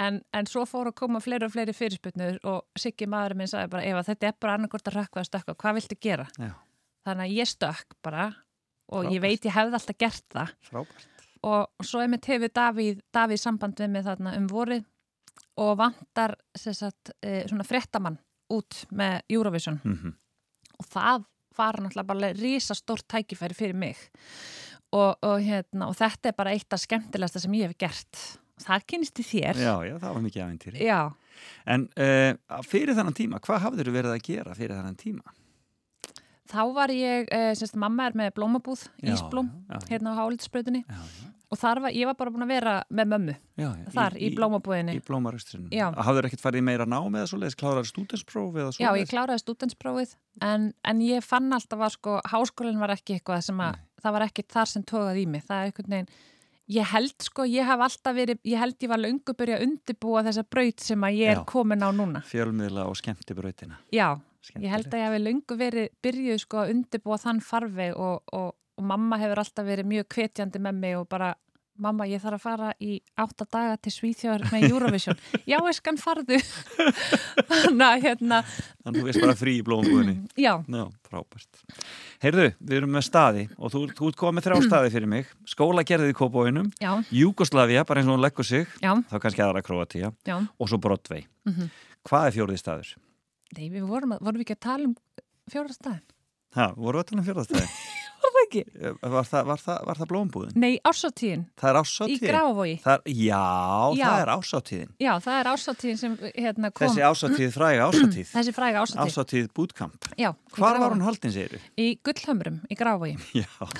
En, en svo fór að koma fleiri og fleiri fyrirsputnur og Siggi maðurinn minn sagði bara ef að þetta er bara annarkort að rökkva að stökka, hvað viltu gera? Já, Þannig að ég stökk bara og ég Frábært. veit ég hefði alltaf gert það. Frábært. og svo er mitt hefur Davíð, Davíð samband við mig þarna um vorið og vantar sagt, e, svona fréttamann út með Eurovision. Mm og það var náttúrulega bara risastórt tækifæri fyrir mig og, og, hérna, og þetta er bara eitt af skemmtilegasta sem ég hef gert það kynist í þér Já, já, það var mikið aventýri. Já, En uh, fyrir þannan tíma, hvað hafður þú verið að gera fyrir þannan tíma? þá var ég e, semst, mamma er með blómabúð, Já, Ísblóm já, já. hérna á já. Og þar var, ég var bara búin að vera með mömmu Já, já, þar í, blómabúðinni Í blómaröstrinu. Já. Hafður ekkert farið í meira nám eða svoleiðis, klárar stúdenspróf eða Já, svoleiðis? ég kláraði stúdensprófið en, en ég fann alltaf að sko háskólinn var ekki eitthvað sem að það var ekki þar sem tóðað í mig það er einhvern veginn ég held sko, ég hef alltaf verið ég held ég var löngu byrja að undibúa þessa braut sem að ég er Já. komin á núna Fjölmiðla og skemmtibrautina. Já, Skemmtilegt. ég held að ég hef löngu verið byrjuð sko að undibúa þann farveg og, og, og mamma hefur alltaf verið mjög hvetjandi með mig og bara mamma ég þarf að fara í átta daga til Svíþjóðar með Eurovision Já, ég skan farðu Þannig að hérna, Þannig þú veist bara frí í blómabúðinni. já, Já, frábært. Heyrðu, við erum með staði og þú, þú ert komið með þrjá staði fyrir mig. Skóla gerðið í Kópóinum, já, Júgoslavia, bara eins og hún leggur sig, já, þá kannski aðra Króatíja já og svo Broadway. Mhm. Hvað er fjórið staður? Nei, við vorum, að, vorum við ekki að tala um fjóra staðin? Ha, voru við að tala um fjórðastæði? Var það ekki? Var það, var það, var það blómbúðin? Nei, ársatíðin Það er í ásáttíðin. Grafavogi. Það er, já, Já. það er ásáttíðin. Já, það er ársatíðin sem hérna kom. Þessi ásáttíð fræga ásáttíð. Þessi fræga ársatíð. Ásáttíð bootcamp. Já. í Hvar var hún haldin, þú? Í Gullhömrum, í Grafavogi. Já,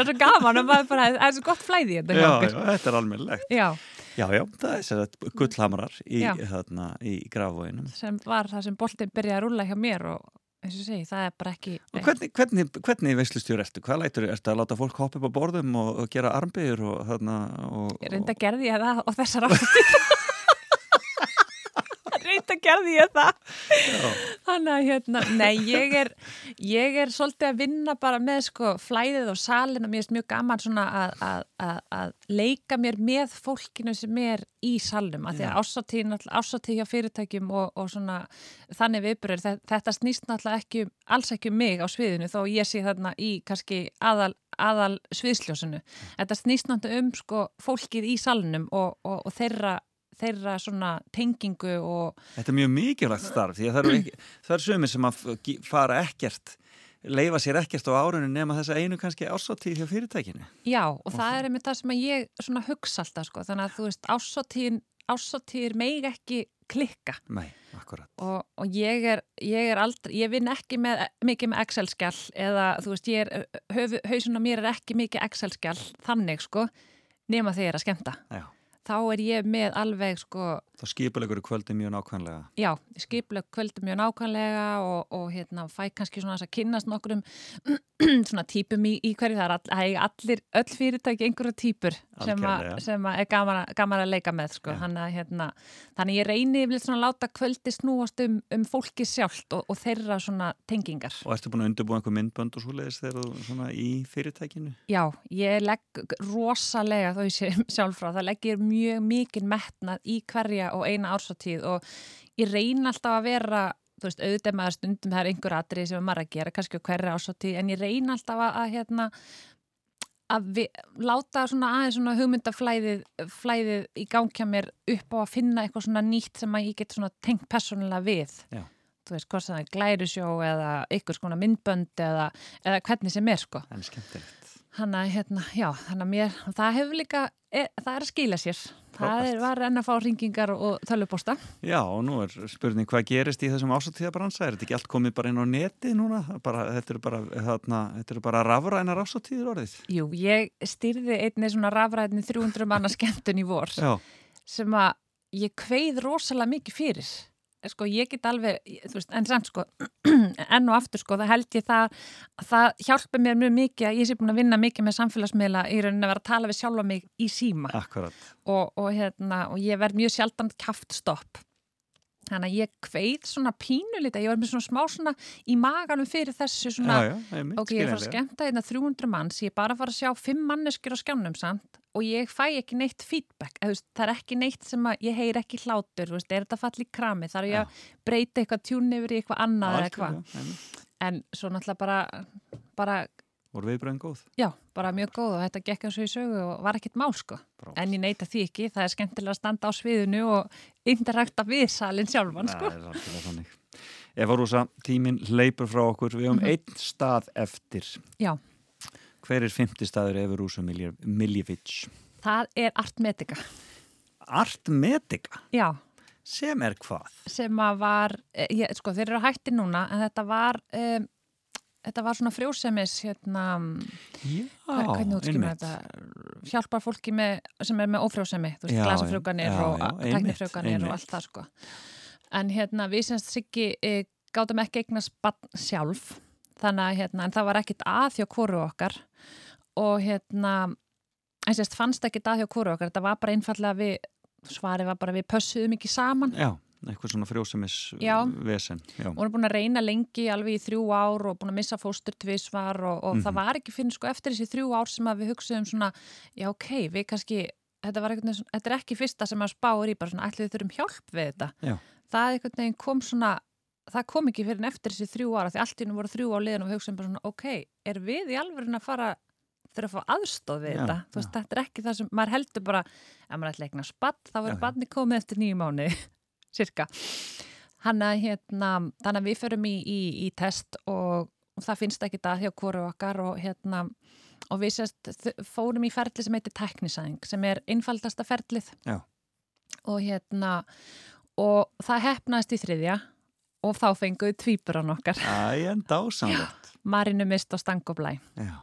er svo gaman að maður bara, það er svo gott flæði hérna. já, já, þetta er almennilegt. Já, Já, já, það er sér að gullhamrar í, í grafvóinum. sem var það sem boltinn byrjaði að rúlla hjá mér og og segi, það er bara ekki... Og hvernig, hvernig, hvernig veislustjór ertu? Hvað lætur, ertu að láta fólk hoppa upp á borðum og, og gera armbyður og þarna og, Ég reynda gerði ég það og þessar ársatíð. Reynda gerði ég það. Þannig að hérna, nei, ég er, ég er svolítið að vinna bara með sko flæðið og salin og mér finnst mjög gaman svona að, að, að, að leika mér með fólkinu sem er í salnum. Af því að ásatíð, ásatíð hjá fyrirtækjum og, og svona þannig viðbyrður, þetta, þetta snýst náttúrulega ekki, um- alls ekki um mig á sviðinu þó ég sé þarna í kannski aðal aðal sviðsljósinu. Þetta snýst náttúrulega um sko fólkið í salnum og, og, og þeirra þeirra svona tengingu og Þetta er mjög mikilvægt starf því að það eru, eru sumir sem að fara ekkert, leifa sér ekkert á árunni nema þessa einu kannski ásáttíð hjá fyrirtækinu. Já, og það er einmitt það sem að ég svona hugsa alltaf, sko, þannig að þú veist ásáttíðin, ásáttíðir meig ekki klikka Nei, akkurat. og, og ég er, ég er aldrei, ég vinn ekki með, mikið með Excel-skjall eða þú veist, ég er, hausun á mér er ekki mikið Excel-skjall þannig, sko, nema þegar ég er að skemmta. Já. Þá er ég með alveg, sko, Þá skipulegur kvöldi mjög nákvæmlega. já, skiplega kvöldi mjög nákvæmlega og, og hérna, fæ kannski svona að kynnast nokkrum svona típum í, í hverju það er all, það eiga allir, öll fyrirtæki einhverja típur sem, a, sem a er gaman, gaman að leika með sko. Að, hérna, þannig ég reyni yfirleitt svona að láta kvöldi snúast um, um fólki sjálft og, og þeirra svona tengingar Og ertu búin að undirbúa einhver myndbönd og svoleiðis þegar þú svona í fyrirtækinu? Já, ég legg rosalega sé sjálf frá, það leggir mjög mikið metnað í hverja og eina ársatíð og ég reyna alltaf að vera þú veist, auðvitað maður stundum það er einhver atrið sem maður að gera, kannski hverja ásóti en ég reyna alltaf að, að hérna að við, láta svona aðeins svona hugmyndaflæðið flæðið í gangja mér upp á að finna eitthvað svona nýtt sem að ég get svona tengt persónulega við Já. þú veist, hvort sem það er glærusjó eða ykkur skona myndbönd eða, eða hvernig sem er sko En skemmtilegt. Hanna, hérna, já, þannig að mér, það hefur líka, er, það er að skila sér. Það er, var enn að fá ringingar og tölvuposta. Já, og nú er spurning hvað gerist í þessum ásatíðabransa? Er þetta ekki allt komið bara inn á neti núna? Bara, þetta eru bara, þarna, þetta eru bara rafrænar ásatíður orðið? Jú, ég styrði einni svona rafræðinni 300 manna skemmtun í vor Já, sem að ég kveið rosalega mikið fyrir. Sko, ég get alveg, þú veist, en samt sko, enn og aftur sko, það held ég það, það hjálpa mér mjög mikið að ég sé búin að vinna mikið með samfélagsmiðla í rauninni að vera að tala við sjálfa mig í síma. akkurat. og, og, hérna, og ég verð mjög sjaldan kaft stopp þannig að ég kveið svona pínu lítið, ég var með svona smá svona í maganum fyrir þessu svona já, já, ok, ég er að fara að skemmta hérna 300 manns ég er bara að fara að sjá 5 manneskjur á skjánum samt og ég fæ ekki neitt feedback veist, það er ekki neitt sem að ég heyr ekki hlátur, veist, er þetta falli í krami þar er ég að breyta eitthvað tjún yfir í eitthvað annað eða eitthvað, en svo náttúrulega bara, bara Voru viðbröðin góð? Já, bara mjög góð og þetta gekk eins og í sögu og var ekkert má sko. Frábært. En ég neita því ekki, það er skemmtilega að standa á sviðinu og interakta við salin sjálfan sko. Það er alveg þannig. Eva Rúsa, tíminn hleypur frá okkur. Við höfum einn stað eftir. Já, Hver er fymti staður Eva Rúsa Miljevic? það er Artmedica. Art Medica, Já, sem er hvað? sem að var, eh, ég, sko þeir eru hætti núna en þetta var, um, þetta var svona frjósemis hérna, Já, hvernig einmitt. þetta, hjálpar fólki með, sem er með ófrjósemi, þú veist, já, og einmitt. og allt það sko. En hérna við semst Siggi e, gátum ekki eignast bann sjálf, þannig að hérna, en það var ekkit að hjá hvoru okkar og hérna, en sérst fannst ekkit að hjá hvoru okkar, þetta var bara einfallega við, svarið var bara við pössuðum ekki saman Já, eitthvað svona frjósemis Já. vesen. Já. hún er búin að reyna lengi alveg í þrjú ár og búin að missa fóstur tvisvar og, og Mhm. það var ekki fyrir sko eftir þessi þrjú ár sem að við hugsaðum svona já ok, við kannski þetta, svona- þetta er ekki fyrsta sem að spáur í bara svona ætli við þurfum hjálp við þetta Já. það einhvern veginn kom svona það kom ekki fyrir en eftir þessi þrjú ára því allt í nú voru þrjú á liðan og við hugsaðum bara svona ok, er við í alvörun að fara þurfa að fá aðstóð við Já, þetta Þú veist, þetta er ekki það sem, maður heldur bara að maður ætla eignar spatt, þá Já, já. verður barni komið eftir nýju mánu cirka hann að hérna, þannig að við förum í, í, í test og, og það finnst ekki það hjá hvoru okkar og hérna og við sérst fórum í ferli sem heitir teknisæðing sem er einfaldasta ferlið Já. og hérna og það hefnaðist í þriðja og þá fenguðu tvíburan okkar Æ, en dásamlegt. Marinu Mist og Stangoblæ Já.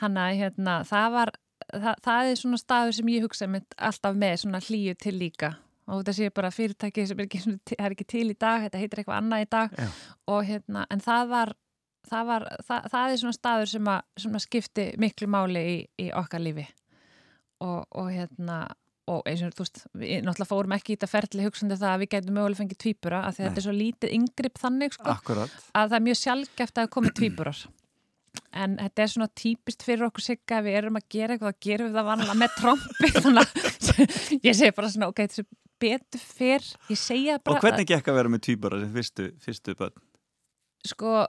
hann að hérna, það var það, það er svona staður sem ég hugsa mitt alltaf með svona hlýju til líka og þetta sé bara fyrirtæki sem er ekki, er ekki til í dag, þetta heitir eitthvað annað í dag. Og hérna, en það var það, var, það, það er svona staður sem að, sem að skipti miklu máli í, í okkar lífi. Og, og hérna og eins og þú veist, við náttúrulega fórum ekki í þetta ferli hugsandi það að við gætum mögulega fengið tvíbura af því að þetta er svo lítið yngripp þannig sko, að það er mjög sjálfgeft að það komi tvíburar en þetta er svona típist fyrir okkur sigga ef við erum að gera eitthvað, þá gerum við það vanlega með trombi ég segi bara svona, ok, þessu betur fyrr ég segja bara, Og hvernig gekk að vera með tvíbara sem fyrstu, fyrstu börn? sko,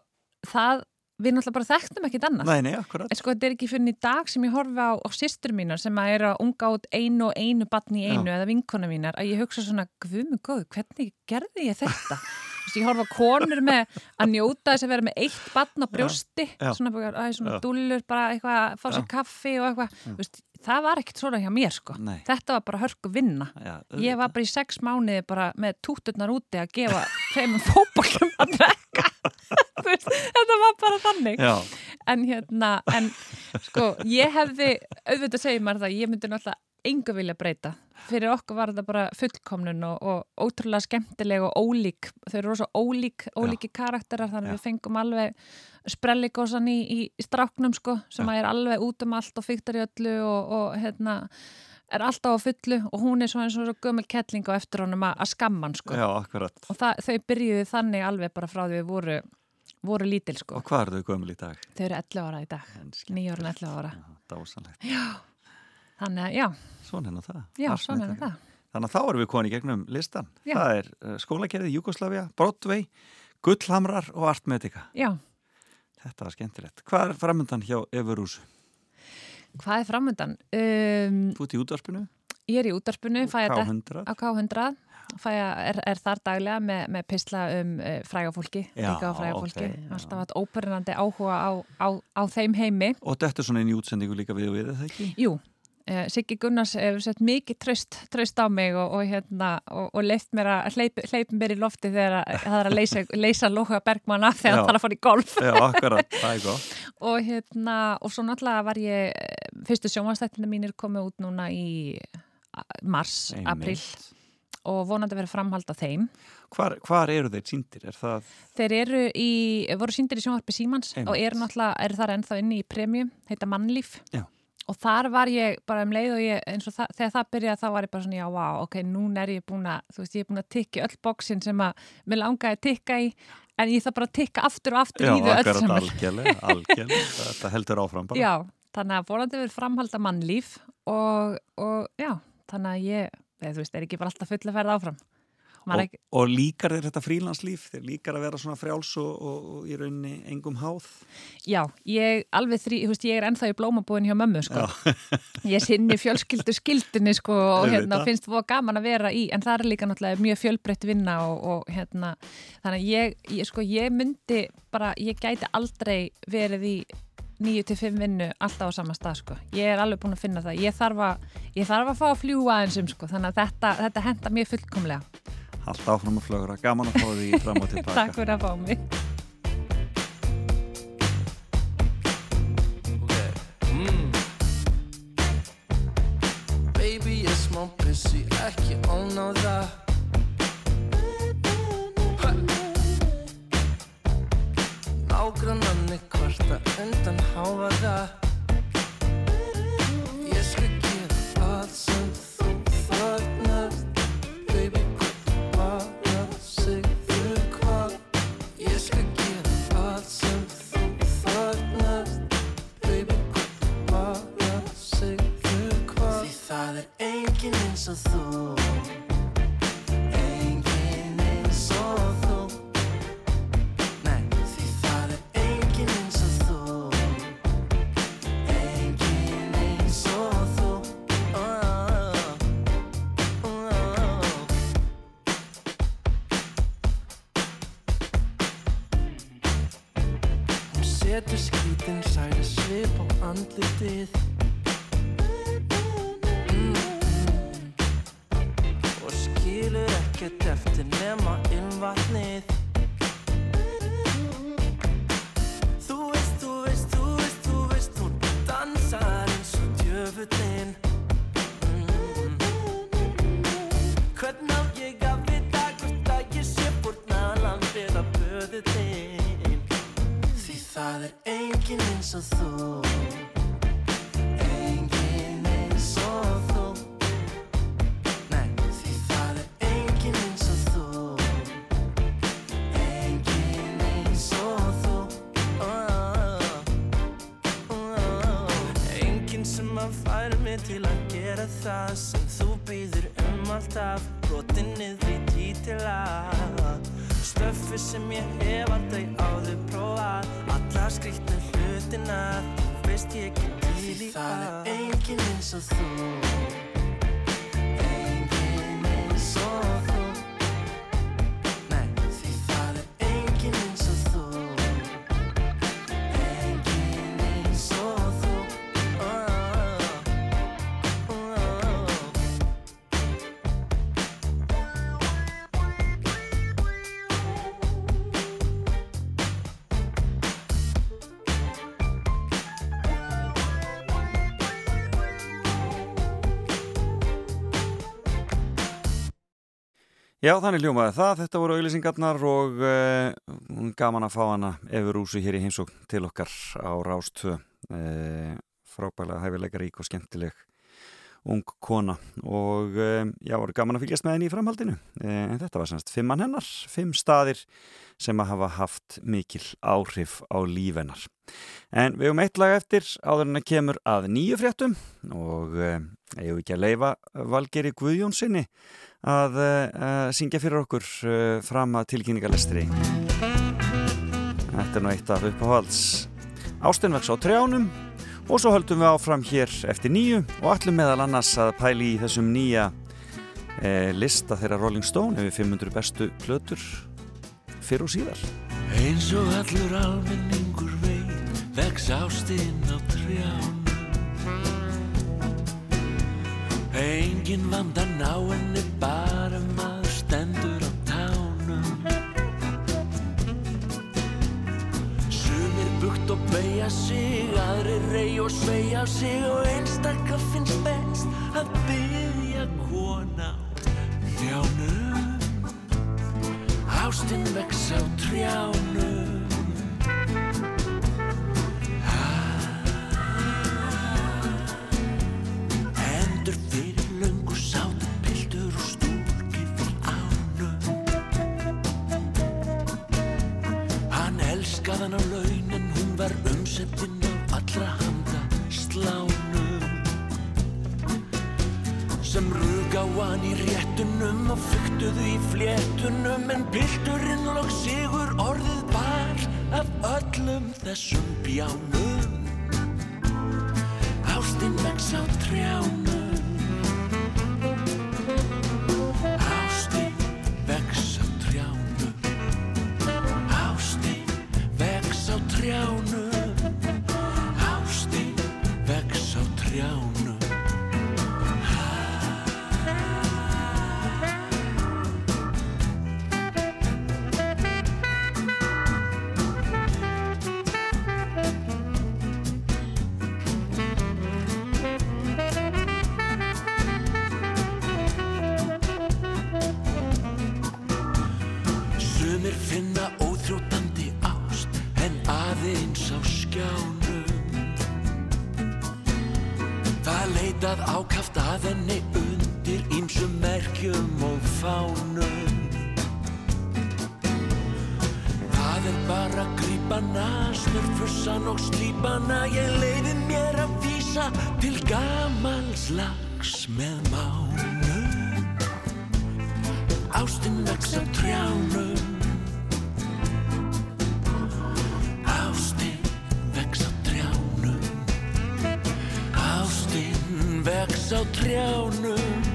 það við náttúrulega bara þekktum ekkit annað Nei, nei. En sko þetta er ekki fyrir í dag sem ég horfi á, á systur mínar sem að er að unga út einu og einu batni í einu Já. eða vinkona mínar að ég hugsa svona, guðmur góð, hvernig gerði ég þetta? Veist, ég horfa konur með að njóta þess að vera með eitt batn á brjósti, já. svona, bara, æ, svona Já. dúllur, bara eitthvað að fá sér Já. kaffi og eitthvað. Þú Veist, það var ekkert svona hjá mér sko. Nei. Þetta var bara hörku vinna. Já, Ég var bara í sex mánuði bara með túturnar úti að gefa tveimum fótbollum að veist, þetta var bara þannig Já, en hérna, en sko ég hefði, auðvitað segir maður það ég myndi náttúrulega engu vilja breyta fyrir okkur var þetta bara fullkomnun og, og ótrúlega skemmtileg og ólík þau eru rosa ólík, ólíki karakterar þannig Já. að við fengum alveg sprelligósan í, í, stráknum sko sem að er alveg út um allt og fyktar í öllu og, og hérna er alltaf á fullu og hún er svo eins og svo gömul kettling á eftir honum að, skamma hann sko já, akkurat. og það, þau byrjuðu þannig alveg bara frá því við voru, voru lítil sko Og hvað eru þau gömul í dag? þau eru 11 ára í dag, En skemmt. 9 ára en 11 ára Já, dásamlegt. Þannig að já, Svona er nú það. já, svona er Medica. það. Þannig að þá erum við konið gegnum listan. Já. Það er uh, skólakerði Jugoslavia, Broadway, Gullhamrar og Artmedica. Já, Þetta var skemmtilegt. Hvað er framöndan hjá Everús? hvað er framöndan? Um, Þú ert í útvarpinu? ég er í að K100? á K100 fæ að, er, er þar daglega með, með pisla um uh, fræga fólki Já, líka á fræga ok, fólki, já. alltaf hatt óbyrjandi áhuga á, á, á þeim heimi Og þetta er svona í útsendingu líka við og við, eða ekki? Jú, Siggi Gunnars hefur sett mikið tröst, tröst á mig og, og, hérna, og, og leift mér að hleyp, hleyp mér í lofti þegar að, það er að leysa, leysa Lóha Bergmann af þegar það er að fara í golf Já, akkurat, það er gott. og hérna, og svo náttúrulega var ég eh, fyrstu sjónvastættina mínir komið út núna í mars, Einmitt. april og vonandi verið framhald á þeim Hvar, hvar eru þeir síndir? Er það, Þeir eru í, voru síndir í sjónvarpi Símans Einmitt. og eru náttúrulega, eru þar ennþá inni í premju, heita Mannlíf Já. Og þar var ég bara um leið og ég, eins og það, þegar það byrjaði þá var ég bara svona, já, vá, ok, núna er ég búin að þú veist, ég er búin að tikka öll bóksin sem að mér langaði að tikka í en ég þarf bara að tikka aftur og aftur já, í þau öll sem algjörlega, algjörlega. Þetta heldur áfram bara. Já, þannig að vonandi verið framhalda mannlíf og, og já, þannig að ég, eða, þú veist, er ekki bara alltaf fulla að ferða áfram Og, og líkar þér þetta frílandslíf? Þeir líkar að vera svona frjáls og, og, og í rauninni engum háð? Já, ég þrý, veist, ég er ennþá í blómabúin hjá mömmu, sko. Ég sinni fjölskyldu skildinni, sko, og hérna, finnst það gaman að vera í, en það er líka náttúrulega mjög fjölbreytt vinna og, og hérna, þannig að ég, ég, sko, ég myndi bara, ég gæti aldrei verið í 9-5 vinnu alltaf á sama stað, sko. Ég er alveg búin að finna það. Ég þarf að, ég þarf að fá að fljúa aðeins um, sko, þannig að þetta, þetta henda mér fullkomlega. Allt áfram að flögra, gaman að fá því fram og tilbaka. Takk fyrir að fá mig. Mm. Er smá busy, ekki óná það. Nágrannanni kvarta undan hávaða Ég er enginn eins og þú. Enginn eins og þú. Nei, því Já, þannig hljómaði það. Þetta voru auðlýsingarnar og uh, gaman að fá hana Efur Úsu hér í heimsókn til okkar á Rástvö. Uh, frábælega hæfileikarík og skemmtileg ung kona og uh, já, voru gaman að fylgjast með henni í framhaldinu. En þetta var semst fimmann hennar, fimm staðir sem að hafa haft mikil áhrif á líf hennar. En við höfum eitt lag eftir áður en að kemur að nýju fréttum og eigum ekki að leifa Valgeri Guðjónsinni að uh, syngja fyrir okkur uh, fram að tilkynningalestri. þetta er nú eitt af uppáhalds ásteinvegs á trjánum og svo höldum við áfram hér eftir nýju og allum meðal annars að pæli í þessum nýja eh, lista þeirra Rolling Stone yfir 500 bestu plötur fyrir og síðar Eins og allur almenningur veit vex ástinn á trjánum Engin vandan á henni bara maður stendur á tánum. Sumir bukt og beigja sig, aðri rey og sveigja sig og einstakka finnst best að byggja kona á trjánum. Ástinn vex á trjánum Hann á laun en hún var umsettin á allra handa slánum. Sem rug á hann í réttunum og flyktuðu í fléttunum en pilturinn lók sigur orðið bar af öllum þessum bjánum. Ástinn vex á trjánum vex á trjánum. Ástinn vex á trjánum. Ástinn vex á trjánum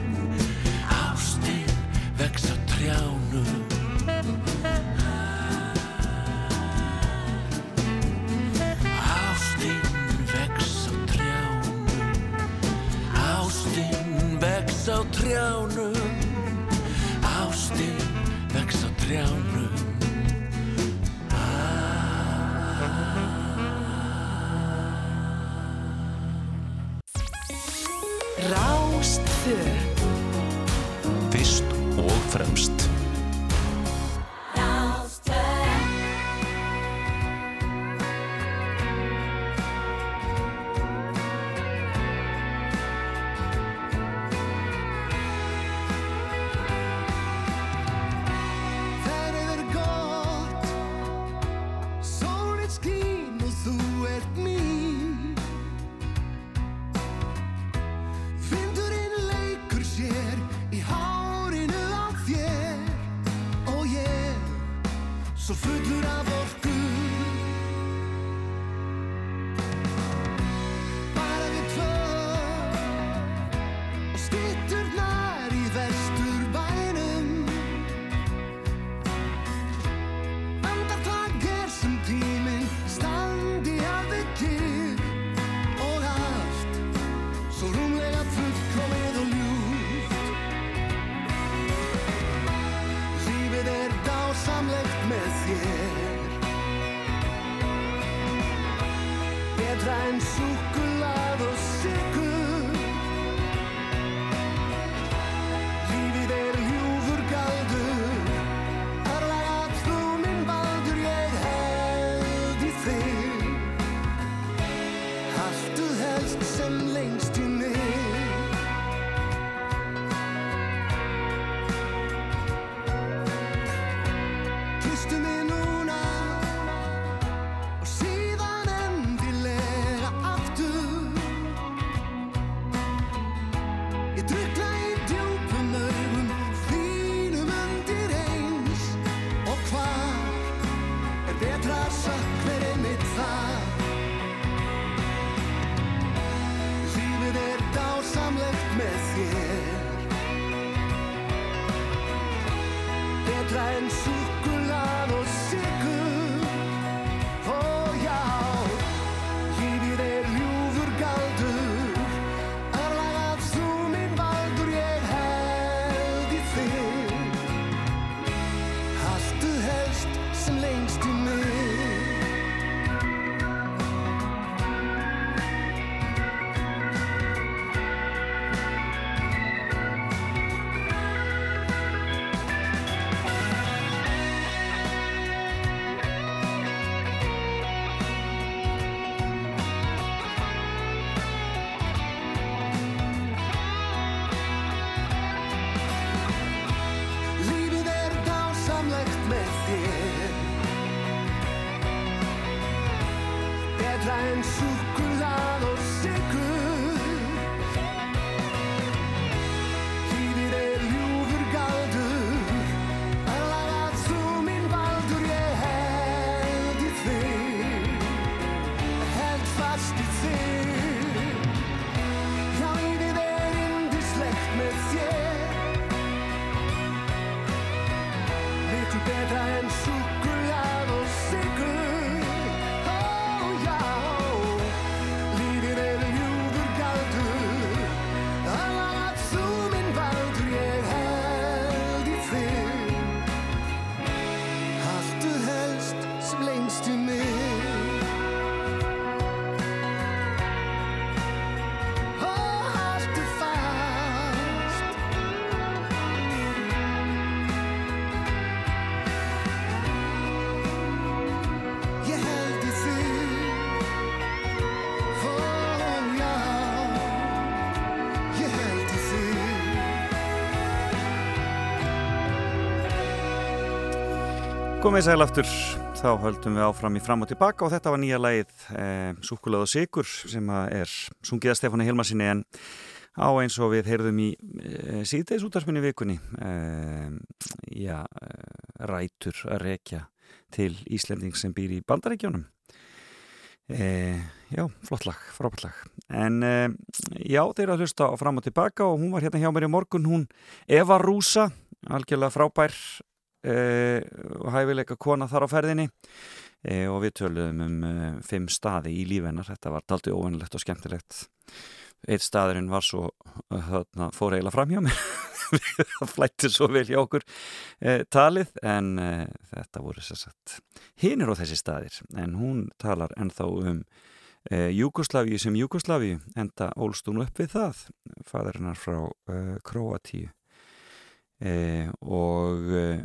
en Komið sæl aftur, þá höldum við áfram í fram og tilbaka og þetta var nýja lagið eh, Súkulað og Sigur sem er sungið að Stefáni Hilmarsinni en á eins og við heyrðum í eh, síðdeis útarfinni vikunni eh, já, eh, rætur að rekja til Íslending sem býr í Bandaríkjónum eh, já, flott lag, frábært lag. En eh, já, þeir eru að hlusta á fram og tilbaka og hún var hérna hjá mér í morgun hún Eva Rúsa, algjörlega frábær og hæfileika kona þar á ferðinni. Uh, og við töluðum um uh, fimm staði í lífennar, þetta var daldi óvennilegt og skemmtilegt. Eitt staðurinn var svo þarna, fór eiginlega fram hjá mér. Það flætti svo vel hjá okkur talið. En þetta voru sér sagt hinir á þessi staðir. En hún talar ennþá um Júkoslavíu sem Júkoslavíu enda ólst hún upp við það. Fæðurinnar frá Kroatíu Eh, og eh,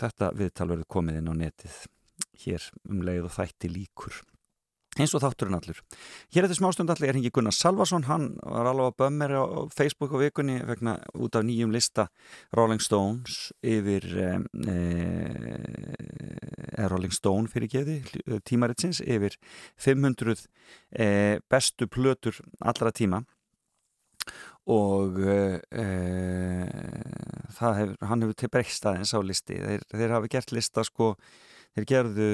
þetta viðtal verður komið inn á netið hér um leið og þætti líkur. Eins og þátturinn allur. Hér eftir smástund allir er hengi Gunnar Salvason hann var alveg að bömmeri á Facebook á vikunni vegna út af nýjum lista Rolling Stones yfir eh, eh, Rolling Stone fyrir geði tímaritsins yfir 500 eh, bestu plötur allra tíma og uh, uh, hefur, hann hefur til breyst aðeins á listi. Þeir, þeir hafi gert lista sko þeir gerðu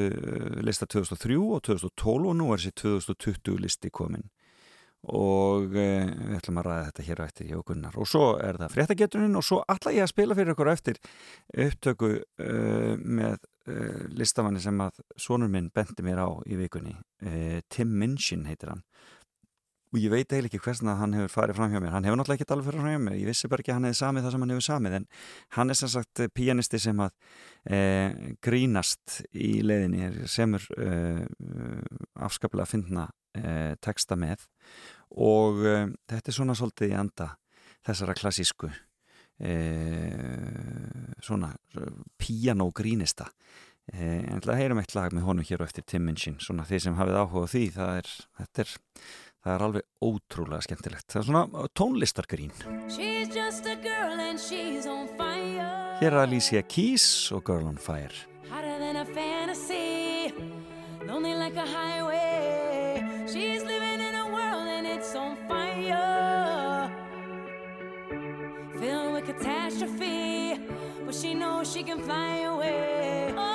lista 2003 og 2012 og nú er þessi 2020 listi komin. Og uh, við ætlum að ræða þetta hér á eftir hjá Gunnar. Og svo er það fréttageturinn og svo ætla ég að spila fyrir ykkur eftir upptöku með listamanni sem að sonur minn bendi mér á í vikunni. Tim Minchin heitir hann og ég veit eiginlega ekki hversna hann hefur farið fram hjá mér. Hann hefur náttúrulega ekki alveg farið fram hjá mér. Ég vissi bara ekki að hann hefði samið það sem hann hefur samið. En hann er sem sagt pianisti sem að e, grínast í leiðinni. Semur e, afskaplega að finna e, texta með. Og þetta er svona svolítið í anda þessara klassísku svona pianogrínista en heyrum eitt lag með honum hér og eftir Tim Minchin. Svona þeir sem hafið áhuga því það er, þetta er Það er alveg ótrúlega skemmtilegt. Það er svona tónlistargrín. Hér er Alicia Keys og Girl on Fire. Hotter than a fantasy Lonely like a highway She's living in a world and it's on fire Filled with catastrophe But she knows she can fly away Oh,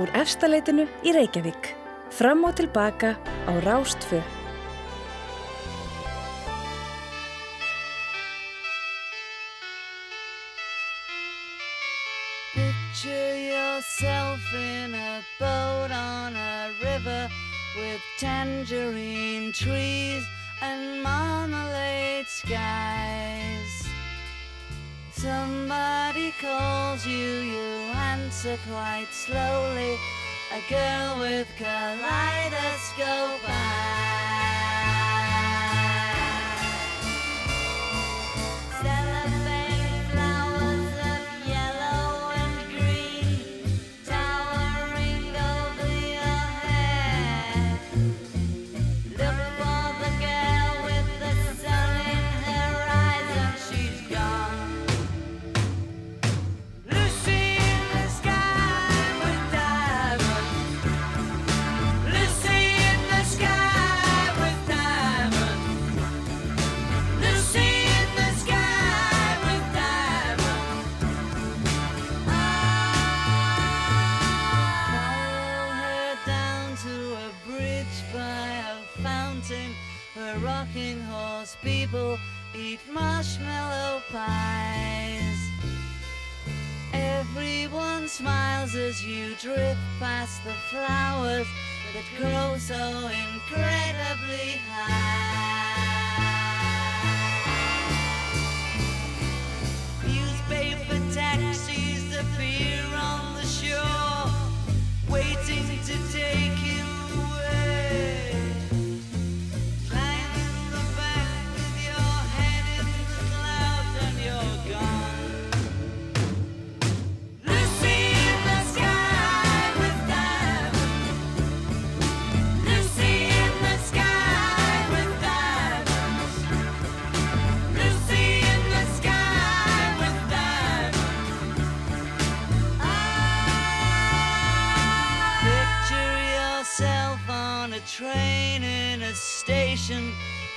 úr efstaleitinu í Reykjavík. Fram og tilbaka á Rástfö. With kaleidoscope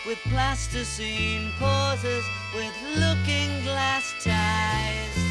with plasticine pauses with looking glass ties.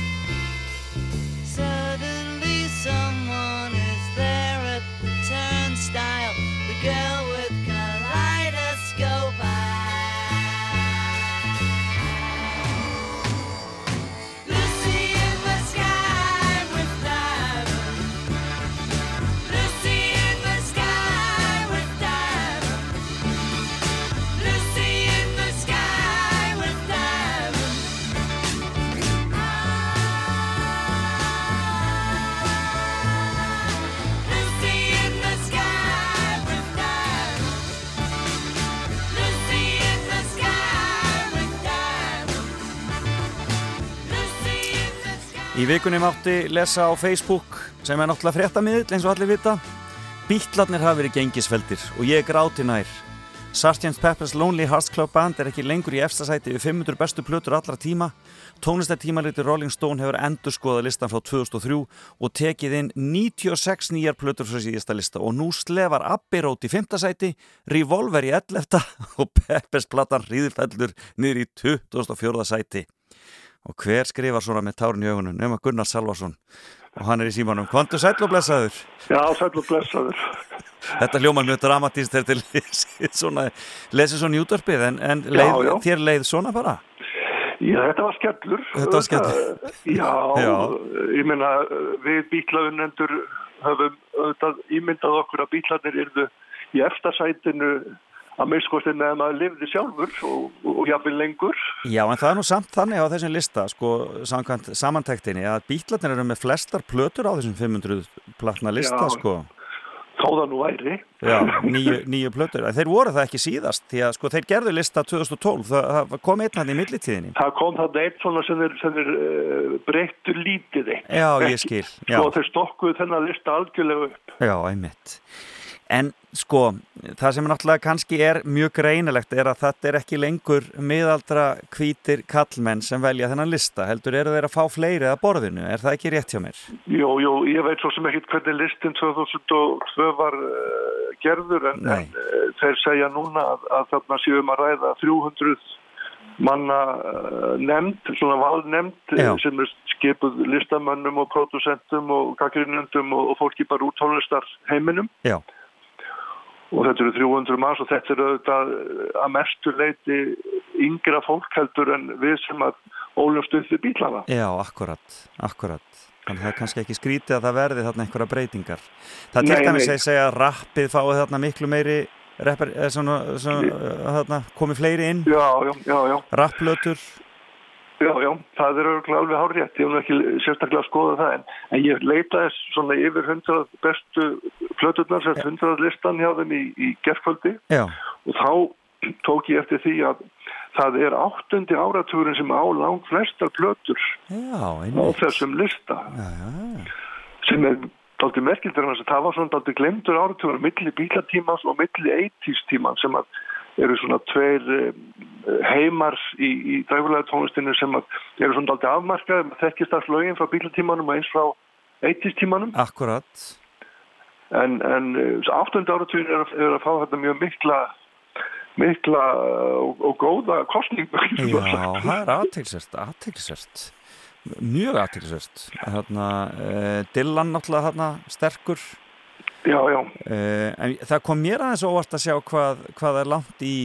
Í vikunni mátti lesa á Facebook sem er náttúrulega fréttamiðill eins og allir vita Bítlarnir hafa verið gengisfeldir og ég er gráti nær Sgt. Pepper's Lonely Hearts Club Band er ekki lengur í efstasæti við 500 bestu plötur allra tíma Tónlistartímaliti Rolling Stone hefur endur skoðað listan frá 2003 og tekið inn 96 nýjar plötur frá síðasta lista og nú slefar Abbey Road í 5. sæti, Revolver í 11. og Peppers platan Ríðfellur niður í 24. sæti og hver skrifar svona með tárin í augunum nema Gunnar Salvarsson og hann er í símanum, kvantu sæll og blessaður Já, sæll og blessaður. þetta hljómar mjög dramatíst þegar til lesið svona, útvarpið en, en leið, Já, já. þér leið svona bara Já, þetta var skellur. Þetta var skellur. Já, Já. ég meina, við bílaunendur höfum auðvitað ímyndað okkur að bílarnir yrðu í efstasætinu að minnskosti meðan maður lifði sjálfur og, og, jafnvel lengur. Já, en það er nú samt þannig á þessum lista sko, samkvæmt samantektinni að bítlarnir eru með flestar plötur á þessum 500 platna lista Já. sko Þó það nú væri. Já, nýju, nýju plötur. Þeir voru það ekki síðast því að sko þeir gerðu lista 2012 það, það kom einn hann í millitíðinni Það kom þarna eitt svona sem er, er uh, breyttur lítið eitt. Já, ég skil, já. Svo þeir stokkuðu þennan lista algjörlega upp. Já, einmitt. En sko, það sem náttúrulega kannski er mjög greinilegt er að þetta er ekki lengur miðaldra hvítir kallmenn sem velja þennan lista. Heldur eru þeir að fá fleiri að borðinu? Er það ekki rétt hjá mér? Jú, jú, ég veit svo sem ekkit hvernig listin 2002 var uh, gerður en, en uh, þeir segja núna að, að þarna séum að ræða 300 manna uh, nefnd, svona valnefnd sem er skipuð listamönnum og pródusentum og gaggrinnendum og, og fólki bara út tónlistar heiminum Já. Og þetta eru 300 manns og þetta eru auðvitað eh, að mestu leiti yngra fólk heldur en við sem að ólumst upp við bílana. Já, akkurat, akkurat. Þannig að það er kannski ekki skrítið að það verði þarna einhverja breytingar. Það til dæmis að segja að rappið fái þarna miklu meiri repper, eh, svona, svona, eh, þarna, komið fleiri inn, Já, já, já, já. rapplötur. Já, já, það er örugglega alveg hárrétt, ég hef ekki sérstaklega að skoða það en, en ég leitaði svona yfir 100 bestu plöturnar, sem 100 listan hjá þeim í, í gerðkvöldi og þá tók ég eftir því að það er áttundi áratugurinn sem á langt flestar plötur já, á þessum lista. Já, já, sem er dálítið merkildur en það var svona dálítið glemdur áratugur milli bílatímans og milli 80s tímans sem að eru svona tveir eh, heimar í, í dræfulega tónlistinu sem eru svona dálítið afmarkaði þekkist að lögin frá bílatímanum og eins frá 80s tímanum akkurat. en, en eh, áttundi áratugur er, er að fá þetta mjög mikla mikla eh, og, og góða kostningu Já, það er aðtilsvert, aðtilsvert. Mjög aðtilsvert. Þarna, uh, Dylan náttúrulega þarna sterkur. Já, já, Uh, en það kom mér aðeins óvart að sjá hvað, hvað er langt í,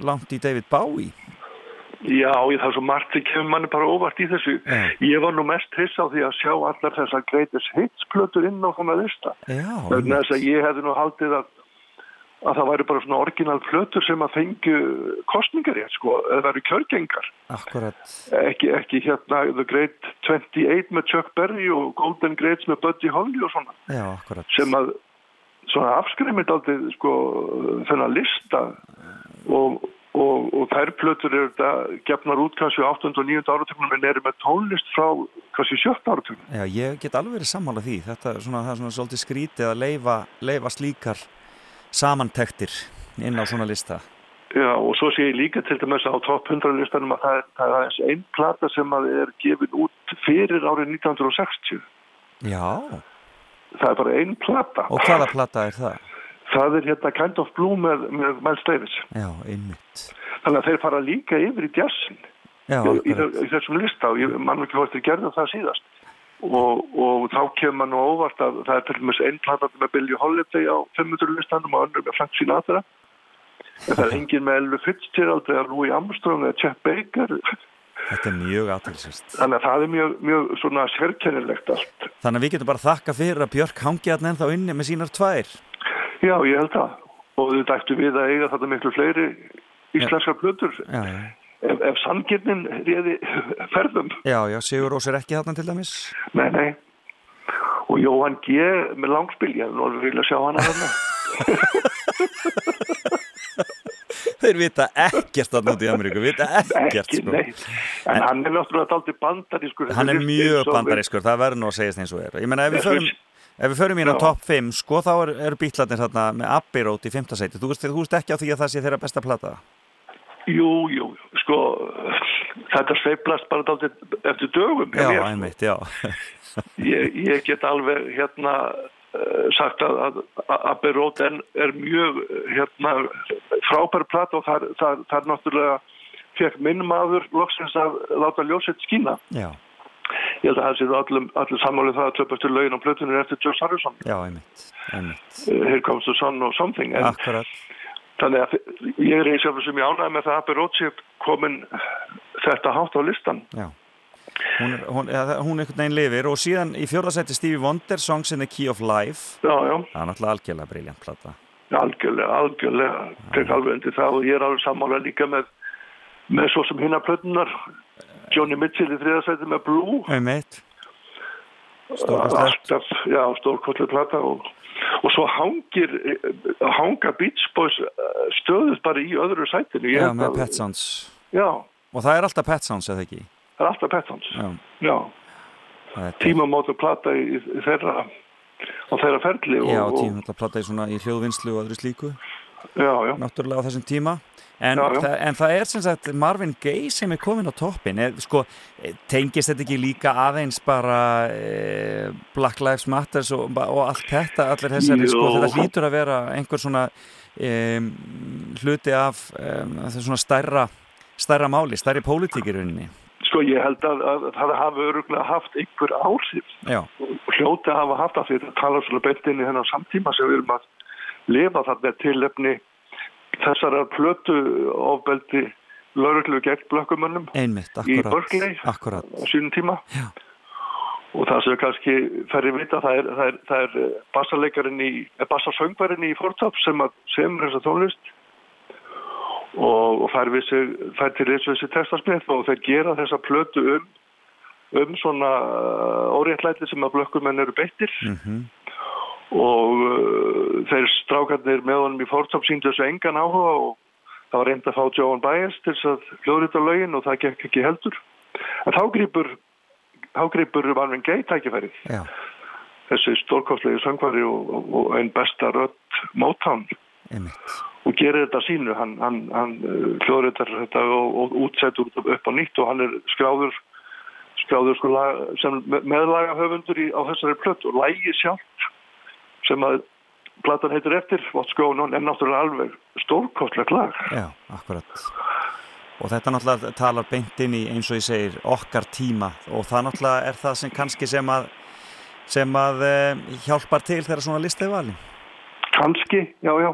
langt í David Bowie. Já, ég það er svo margt sem kemur manni bara óvart í þessu. Já. Ég var nú mest hiss á því að sjá allar þessar greatest hits plötur inn á svona lista. Já, Vegna þess að ég hefði nú haldið að, að það væri bara svona orginal plötur sem að fengju kostningar rétt, sko, eða væri kjörgengar. akkurat. Ekki, ekki hérna The Great 28 með Chuck Berry og Golden Greats með Buddy Holly og svona. Já, akkurat. Sem að svona afskrimit aldrei, sko, þennan lista og, og, og þær plötur eru þetta gefnar út kannski á 8. og 9. áratögnum en eru með tónlist frá kannski 7. áratögnum. Já, ég get alveg verið sammála því. Þetta er svona, það er svona svolítið skrítið að leifa, leifa slíkar samantektir inn á svona lista. Já, og svo sé ég líka til dæmis á top 100 listanum að það er, það er aðeins einn plata sem að er gefin út fyrir árið 1960. Já, Það er bara einn plata. og hvaða plata er það? Það er hérna Kind of Blue með, með Miles Davis. Já, einmitt. Þannig að þeir fara líka yfir í jazzin Já, í, í, í þessum lista og ég mann ekki hvort þeir gerðu það síðast. Og, og þá kemur nú óvart að það er til dæmis einn plata með Billie Holiday á 500 listanum og önnur með Frank Sinatra. En það er engin með Elvi Fitzgerald eða Louis Armstrong eða Chet Baker. Þetta er mjög aðtilsvist. Þannig að það er mjög, mjög svona sérkennilegt allt. Þannig að við getum bara þakka fyrir að Björk hangi að ennþá inni með sínar tvær. Já, ég held það. Og þau dættu við að eiga þetta miklu fleiri íslenskar plötur. Já, já. Ef, ef sangirnin réði ferðum. Já, já, Sigur Rós er ekki þarna til dæmis. Nei, nei. Og Jóhann G. með langspil, ég hef alveg vilja sjá hana þarna. Þeir vita ekkert þarna út í Ameríku, vita ekkert Ekki, sko. nei. En, hann er náttúrulega aldrei bandarískur. Hann er mjög bandarískur, það verður nú að segja eins og er. Ég meina, ef við förum, ef við förum í hérna Já. top 5, sko, þá eru er bítlarnir þarna með Abbey Road í 5. sæti. Þú veist, ekki á því að það sé þeirra besta plata? Jú, jú, sko, þetta sveiplast bara dálítið eftir dögum. Já, sko. einmitt, já. ég, ég get alveg hérna sagt að, að, að Abbey Road er, er mjög eh, hérna frábær plata og þar, þar, þar náttúrulega fekk minn maður loksins að láta ljósett skína. Já, Ég held að það séu allir, allir sammálið það að töpastu lögin á plötunni eftir George Harrison. já, einmitt, einmitt. Uh, Here comes the sun og something. En. Þannig að ég er eins og sem ég ánæði með það að Abbey Road sé komin þetta hátt á listan. Já. Hún hún, hún einhvern veginn lifir og síðan í fjórðasæti Stevie Wonder, Songs in the Key of Life. Já, já. Það er náttúrulega algjörlega briljant plata. Algjörlega, algjörlega, tek alveg undir það og ég er alveg sammála líka með, með svo sem hinna plötunar, Johnny Mitchell í þriðasæti með Blue, Einmitt. Alltaf, já, stórkostlega plata og, og svo hangir, hanga Beach Boys eh, stöðust bara í öðru sætinu. Ég Já, með Pet Sounds. Já, Og það er alltaf Pet Sounds, eða ekki? Það er alltaf Pet Sounds, Já. já, tímamóta plata í, í þeirra, á þeirra ferli og, Já, og tíma þetta plata í í hljóðvinnslu og öðru slíku. já, já, náttúrulega á þessum tíma en, Já, já. Það, en það er sem sagt Marvin Gaye sem er komin á toppin sko, tengist þetta ekki líka aðeins bara e, Black Lives Matter og, og allt þetta allir þessari, sko, þetta hlýtur að vera einhver svona e, hluti af e, svona stærra stærra máli, stærri pólitík í rauninni. Sko ég held að, að það hafi öruglega haft einhver áhrif. Og hljóti að hafa haft af því að tala svolítið beint inn í þennan samtíma sem við erum að lifa þarna tilefni þessara plötu ofbeldi lauruglu gegn blökkumönnum í Akkurat, á sínum tíma. Já. og það sem kannski færri vita það er, það er, það er eh, bassalegarinn í eh, bassasöngvarinn í Fortop sem að semur þessa tónlist og, og fær, sig, fær til þess þessi textasmið og þeir gera þessa plötu um um svona óréttlæti sem að blökkumenn eru beittir. Mhm, og uh, þeir strákarnir með honum í Fortop síndu þessu engan áhuga og það var reynd að fá Joan Baez til þess að hljóðrita lögin og það gekk ekki heldur. En þá grýpur þá grýpur Marvin Gaye tækifærið. Já, þessi stórkostlegi söngvari og, og, og einn besta rödd Motown. Einmitt. Og gerir þetta sínu. Hann, hann, hann uh, hljóðritar þetta og, og útsettur upp á nýtt og hann er skráður skráður sko lag, sem me- meðlaga höfundur í, á þessari plött og lægi sjálft sem að platan heitir eftir What's Going On er náttúrulega alveg stórkostlegt lag. Já, akkurat. Og þetta náttúrulega talar beint inn í eins og ég segir okkar tíma. Og það náttúrulega er það sem kannski sem að sem að e, hjálpar til þegar svona lista er valin. kannski, já já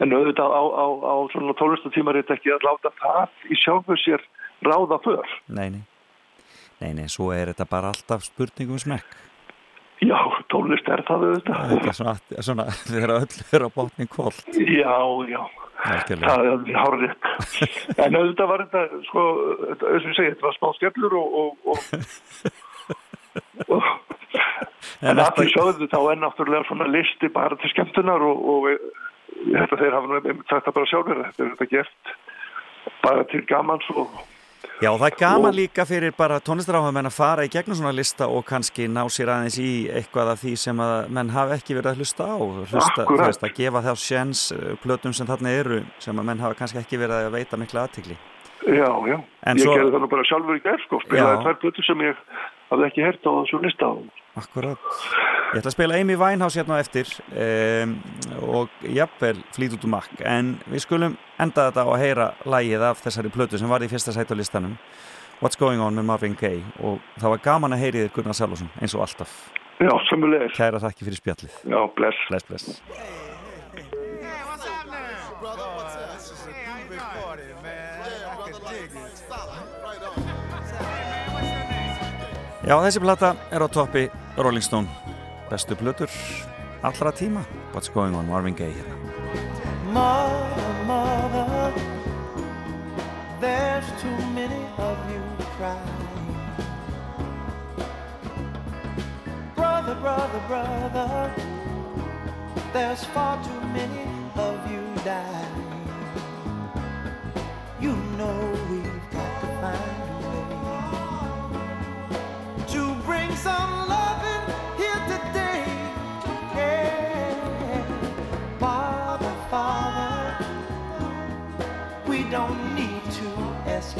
en auðvitað á, á, á svona tónlistatímarit ekki að láta það í sjálfu sér ráða för Nei, nei. Nei, nei, svo er þetta bara alltaf spurningum smekk. já, tónlist er það auðvitað Þetta er svona, svona þegar öll er á botnin kvöld. já, já Algjörlega. Það er hárið. En auðvitað var þetta, sko, eins og ég segi, þetta var smá skellur og, og, og, og En en því sögðu þá er náttúrulega svona listi bara til skemmtunar og, og ég held að þeir hafa það bara sjálfur, þetta er þetta gert bara til gamans og Já, það er gaman Og- líka fyrir bara tónlistaráhafamenn að fara í gegnum svona lista og kannski ná sér aðeins í eitthvað af því sem að menn hafa ekki verið að hlusta á. Hlusta, þú veist, að gefa þá sjens eh, plötum sem þarna eru sem að menn hafa kannski ekki verið að veita mikla aðtikli. já, já, En ég svo- gerði það nú bara sjálfur í gerð, sko, spilaði tvær plötur sem ég hafði ekki heyrt á þessu lista og Akkurat. Ég ætla að spila Amy Winehouse hérna á eftir um, og jafnvel flýt út um makk en við skulum enda þetta á að heyra lægið af þessari plötu sem var í fyrsta sæt á listanum What's Going On með Marvin Gaye og það var gaman að heyri þér Gunnar Sælvason eins og alltaf. já, sömulegis, Kæra þakki fyrir spjallið. já, bless. Bless, bless. Já, þessi plata er á toppi Rolling Stone. Bestu plötur allra tíma. What's going on, Marvin Gaye hérna. Mother, mother, there's too many of you crying. Brother, brother, brother, there's far too many of you dying. You know we've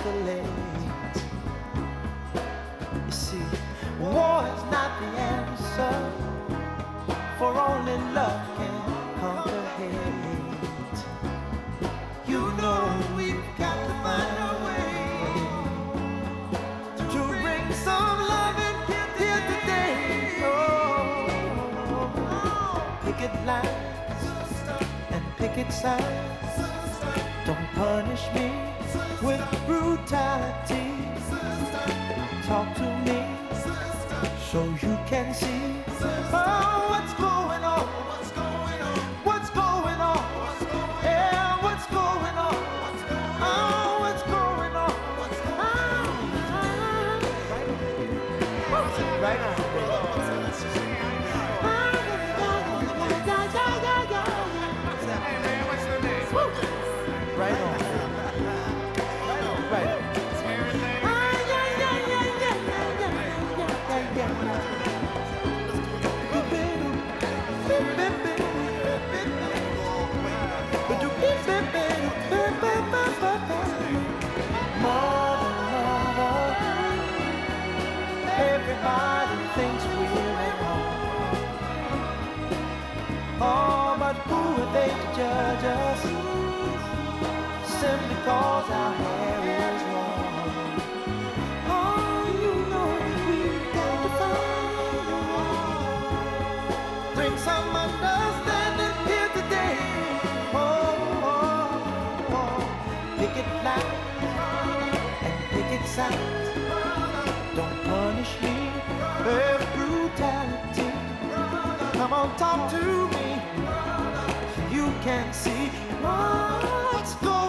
escalate. You see, war is not the answer, for only love can conquer hate. You know we've got to find a way to bring some loving here today. Oh, picket lines and picket signs. Don't punish me with brutality. Talk to me so you can see Oh, but who are they to judge us? Simply cause our hair is long. Oh, you know that we've got to find. Bring some understanding here today. Oh, oh, oh. Pick it loud and pick it sound. Don't punish me with brutality. Come on, talk to me. You can see what's going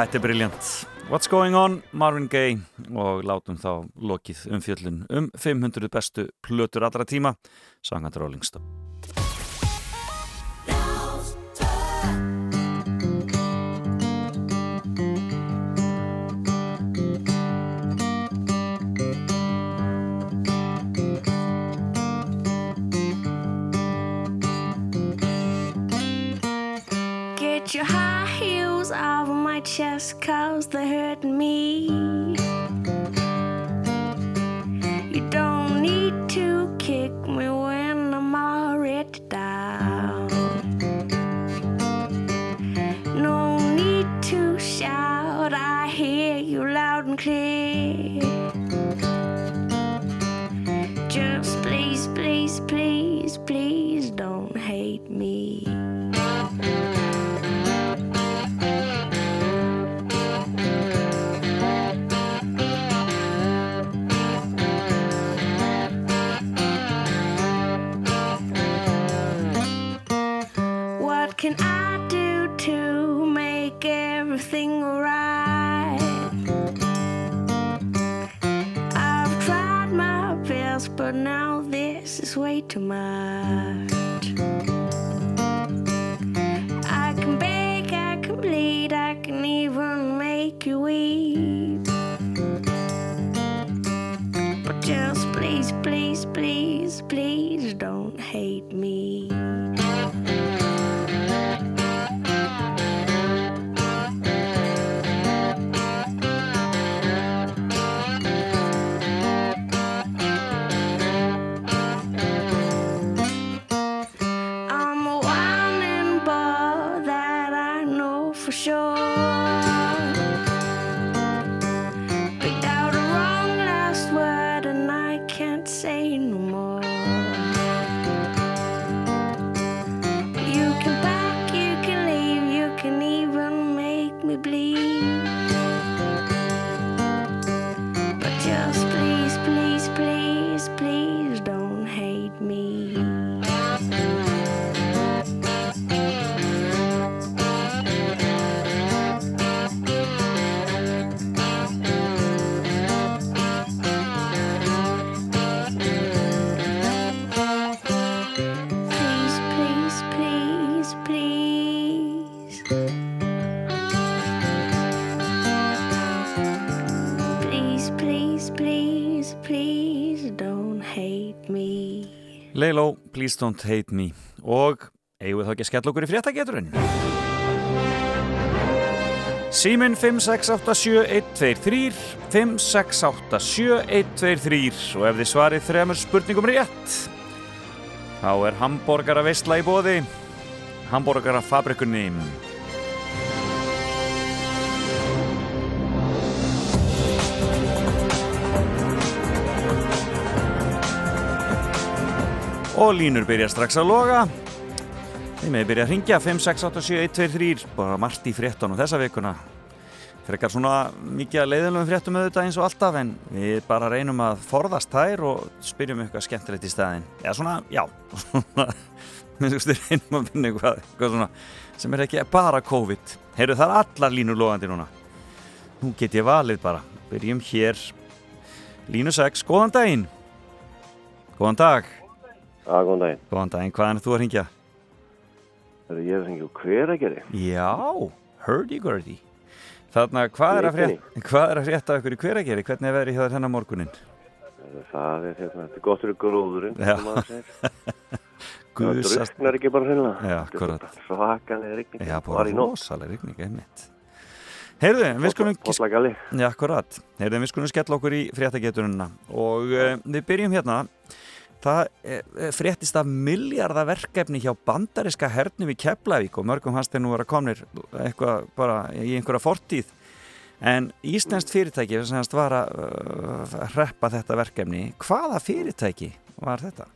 þetta er briljant. What's going on? Marvin Gaye og látum þá lokið um fjöllun um 500 bestu plötur allra tíma Sangat just cause they hurt me. Please Don't Hate Me. Og eigum við þá ekki að skella okkur í fréttageturinn? Símin 5687123 5687123 og ef þið svarið þremur spurningum rétt þá er hambúrgara veistla í bóði hambúrgara fabrikunni og línur byrja strax að loga. Þið meði byrja að ringja 5687123 bara margt í fréttunum þessa vikuna. Frekar svona mikið að leiðilum fréttum auðvitað eins og alltaf en við bara reynum að forðast þær og spyrjum eitthvað skemmtilegt í staðin eða svona, já. Reynum að finna eitthvað, eitthvað svona, sem er ekki bara COVID. Heyrðu það er allar línur logandi núna. Nú get ég valið bara. Byrjum hér. Línu 6, góðan daginn. Góðan dag. Já, góðan daginn. Góðan daginn, hvaðan er þú að ringja? Það er ég að hringja úr hver að gera? Já, hurdy-gurdy. Þarna, hvað er, að frétta, hvað er að frétta ykkur í hverageri? Hvernig er verið hjá þér hennar morgunin? Það er hérna, þetta er gott fyrir gróðurinn, Já. sem maður segir. Það Guðsast- drukknar ekki bara hreinlega. Já, Þetta akkurat. Svakalega rigning. Já, bara rosalega rigning, einmitt. Heyrðu, við skulum... Já, akkurat. Heyrðu, við skulum skella okkur í fréttagetununa og uh, við byrjum hérna. Það fréttist af miljardaverkefni hjá bandariska hernum í Keflavík og mörgum hans þeir nú vera komnir eitthvað bara í einhverja fortíð. En Íslandst fyrirtæki sem var að uh, hreppa þetta verkefni. Hvaða fyrirtæki var þetta?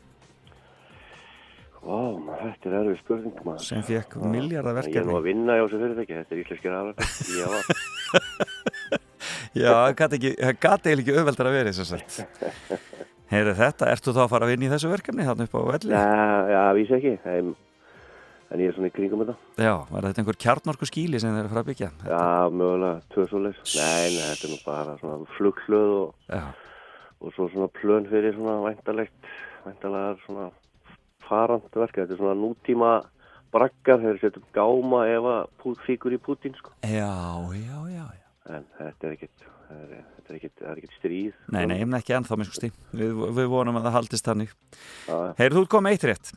Vá, maður, þetta er erfið spurning, maður. Sem fékk Já. milljarðaverkefni. Ég er nú að vinna hjá þessu fyrirtæki, þetta er íslenskir aðlar. Já, Já, það gat ekki, auðveldar að vera þess að. Heyrðu þetta, ertu þá að fara að vinna í þessu verkefni þarna upp á velli? Já, já, vísi ekki, en, en ég er svona í kringum þetta. Já, var þetta einhver kjarnorku skíli sem þeir eru að fara að byggja? Já, mögulega, tvö svoleiðis. Nei, nei, þetta er nú bara svona flughlöð og, og svo svona plön fyrir svona væntalegt, væntalega svona farand verkefni. Þetta er svona nútíma braggar, þeir setjum gáma ef að pú- fíkur í Putin, sko. Já, já, já, já. En þetta er ekkit, þetta er, þetta er er ekkit stríð. Nei, nei, ég ekki ennþá minn skusti. Við, við vonum að það haldist þannig. Já, já. Heyrðu, þú kom eitt rétt.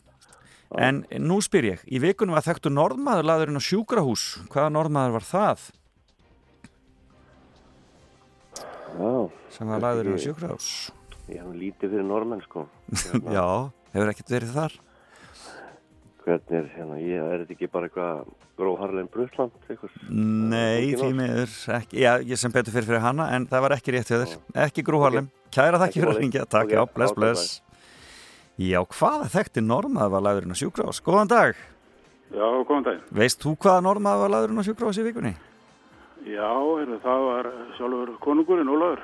En nú spyr ég, í vikunum var þekktu norðmaður laðurinn á sjúkrahús. Hvaða norðmaður var það? Já. Sem var laðurinn á sjúkrahús. Ég hef lítið fyrir normenn, sko. Hérna, Já, hefur ekkert verið þar? Hvernig er, hérna, ég, er þetta ekki bara eitthvað gróharlein Brusland, eitthvað? Nei, því miður ekki, já, ég sem betur fyrir fyrir hana en það var ekki rétt hjá þér, ekki grúharlem kæra þakki Ekki fyrir að ringja, takk, Ok, já, bless, bless. Já, hvaða þekkti normaður var lagðurinn á sjúkrás? Góðan dag, Já, góðan daginn. veist þú hvaða normaður var lagðurinn á sjúkrás í vikunni? Já, það var sjálfur konungurinn Ólafur.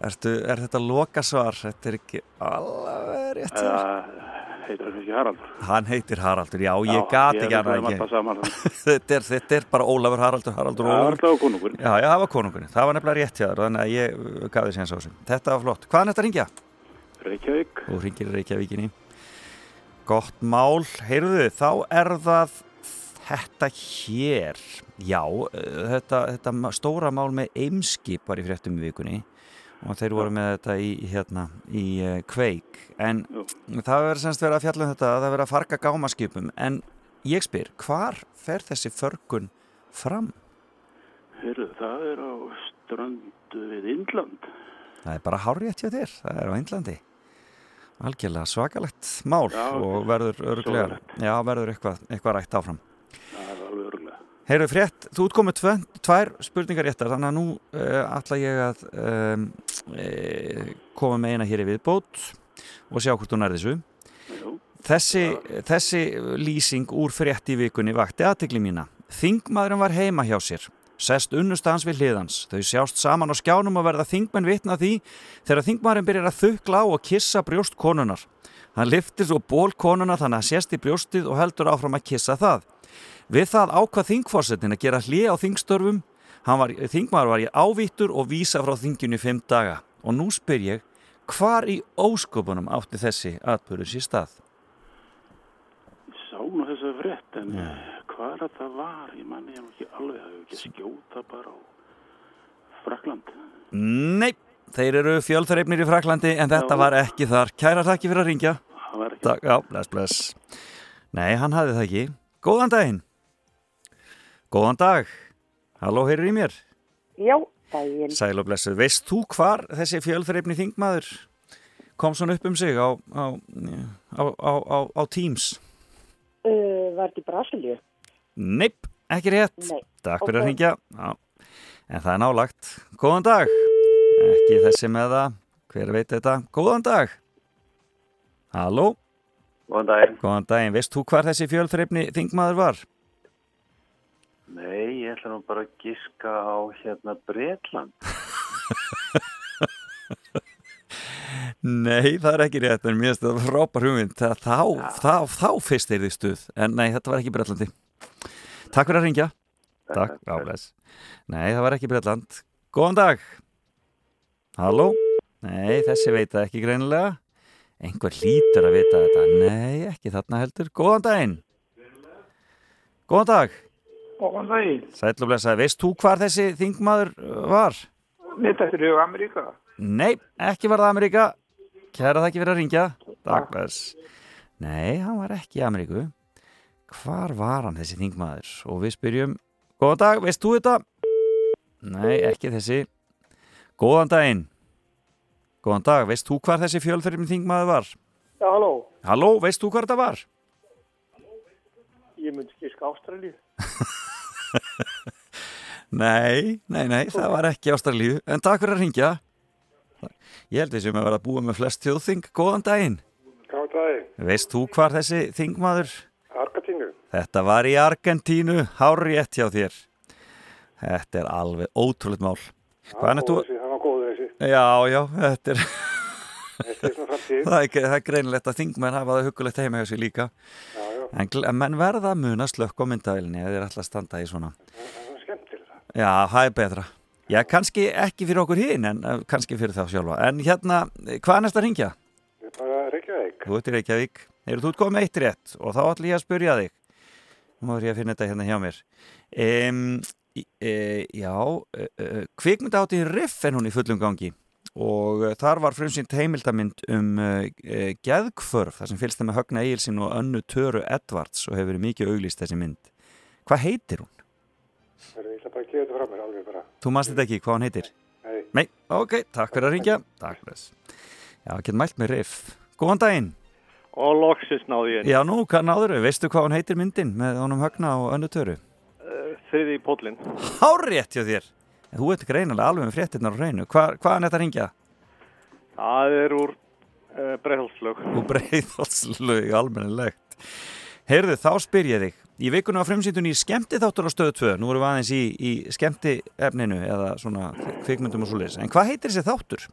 Ertu, er þetta lokasvar? Þetta er ekki alveg rétt. Eða heitir hann ekki Haraldur. Hann heitir Haraldur, já, ég Já, ég ekki er annað með ekki saman. þetta, er, þetta er bara Ólafur Haraldur, Haraldur Já, Ólafur það var konungurinn. Já, já, það var konungurinn, það var nefnilega rétt hjá þér þannig að ég uh, gaf þér séns á þessu Þetta var flott, hvaðan þetta ringja? Reykjavík. Þú ringir Reykjavíkinni Gott mál, heyrðu, þá er það þetta hér Já, uh, þetta, þetta stóra mál með eimskip var í fréttum í vikunni og þeir voru með þetta í, hérna, í uh, kveik. En það verður semst verið að fjalla um þetta að það verður að farga gámaskipum. En ég spyr, hvar fer þessi förgun fram? Heyrðu, það er á ströndu við Indland. Það er bara hárrétt hjá þér, það er á Índlandi algjörlega svakalegt mál Já, og verður örglega já, verður eitthvað, eitthvað rætt áfram. Það er alveg örgulega. Heyrðu frétt, þú ert komið tvö, tvær spurningar réttar þannig að nú uh, ætla ég að um, uh, koma með eina hér í viðbót og sjá hvort þú nærði þessu. Þessi, þessi lýsing úr frétt í vikunni vakti aðtekli mína. Þingmaðurinn var heima hjá sér sest unnustans við hliðans þau sjást saman á skjánum og verða þingmenn vitna því þegar þingmaðurinn byrjar að þukla á og kissa brjóst konunar hann liftir svo ból konuna þannig að sést í brjóstið og heldur áfram að kissa það Við það ákvað þingforsetin að gera hlið á þingstörfum, var, þingmaður var í ávíttur og vísa frá þinginu í fimm daga. Og nú spyr ég, hvar í ósköpunum átti þessi atbyrður sér stað? Ég sá nú þessa frétt, en ja. hvað þetta var, ég manni ég nú ekki alveg, hefur ekki skjóta bara á Frakland. Nei, þeir eru fjölþreifnir í Fraklandi en þetta var ekki þar. Kæra takki fyrir að ringja. Það var ekki. Takk, já, bless, bless. Nei, hann hafði það ekki. Góðan daginn. Góðan dag. Halló, heyrir í mér? Já, daginn. Sæl og blessuð. Veist þú hvar þessi fjölþreifni þingmaður kom svona upp um sig á, á, á, á, á, á Teams? Uh, var þetta í Brasilíu? Neip, ekki rétt. Nei. Takk fyrir Ok. að ringja. Já. En það er nálagt. Góðan dag. Ekki þessi með það. Hver veit þetta? Góðan dag. Halló. Góðan daginn. Góðan daginn. Veist þú hvar þessi fjölþreifni þingmaður var? Nei, ég ætla nú bara að giska á hérna Bretland. Nei, það er ekki rétt, en mér finnst þetta frábær hugmynd. Þá, þá, þá fyrst er þið stuð. En nei, þetta var ekki Bretlandi. Takk fyrir að ringja. takk, ábless. Nei, það var ekki Breitland. Góðan dag. Halló? Nei, þessi veit það ekki greinilega. Einhver hlýtur að vita þetta. Nei, ekki þarna heldur. Góðan daginn. Góðan dag. Góðan daginn. Sæll og blessaði. Veist þú hvar þessi þingmaður uh, var? Mitt eftir hug Ameríka. Nei, ekki var það Ameríka. Kæra það ekki fyrir að ringja. Takk, bless. Nei, hann var ekki í Ameríku. Hvar var hann þessi þingmaður? Og við spyrjum, góðan dag, veist þú þetta? Nei, ekki þessi. Góðan daginn. Góðan dag, veist þú hvar þessi fjölferðin þingmaður var? Já, halló. Halló, veist þú hvar þetta var? Ég myndi skilska Ástralíu. Nei, nei, nei, það var ekki Ástralíu. En takk fyrir að ringja. Ég held þessum að vera að búa með flest þjóðþing. Góðan daginn. Góðan daginn. Veist þú hvar þessi þingmaður? Argentínu. Þetta var í Argentínu, hárétt hjá þér. Þetta er alveg ótrúleitt mál. Hvaðan er þú? Það var góður þessi. Já, já, þetta er, Þetta er svona framtíð. það er, það er greinilegt að þingmenn hafa það huggulegt heima hjá sig líka. Já. En menn verða að muna slökk á myndavilni eða þeir ætla að standa í svona. Það er skemmtilega. Já, það er betra. Já, kannski ekki fyrir okkur hinn, en kannski fyrir þá sjálfa. En hérna, hvað er næst að ringja? Ég er bara Reykjavík. Þú ert í Reykjavík. Eru þú komið eitt rétt og þá ætlum ég að spurja þig. Nú er ég að finna þetta hérna hjá mér. Um, e, já, e, e, kvikmyndahátti Riff en hún í fullum gangi og e, þar var frumsýnt heimildamind um e, e, geðkförf, þar sem fylgst það með Högna Egilsin og önnu Töru Edvards og hefur verið mikið auglýst þessi mynd. Hvað heitir hún? Það er eitthvað bara að gefa þetta frá mér alveg bara. Þú manst þetta ekki, hvað hún heitir? Nei. Nei, ok, takk fyrir að ringja. Takk fyrir þess. Já, ekki mælt með Riff. Góðan daginn. Og loksins náði ég. Já, nú, hvað náður þau? Veistu hvað hún heitir myndin með honum Högna og önnu Töru? Uh, þriði í pótlinn. Hárétt hjá þér. En Þú ert greinilega alveg með fréttinnar á hreinu. Hva, hvaðan er þetta að ringja? Það er úr uh, breiðhalslög. Og breiðhalslög almennilegt. Heyrðu, þá spyr ég þig. Í vikunum á fremsýndunni í skemmti þáttur á stöðu 2. Nú erum við aðeins í, í skemmti efninu eða svona kvikmyndum og svoleiðis. En hvað heitir þessi þáttur?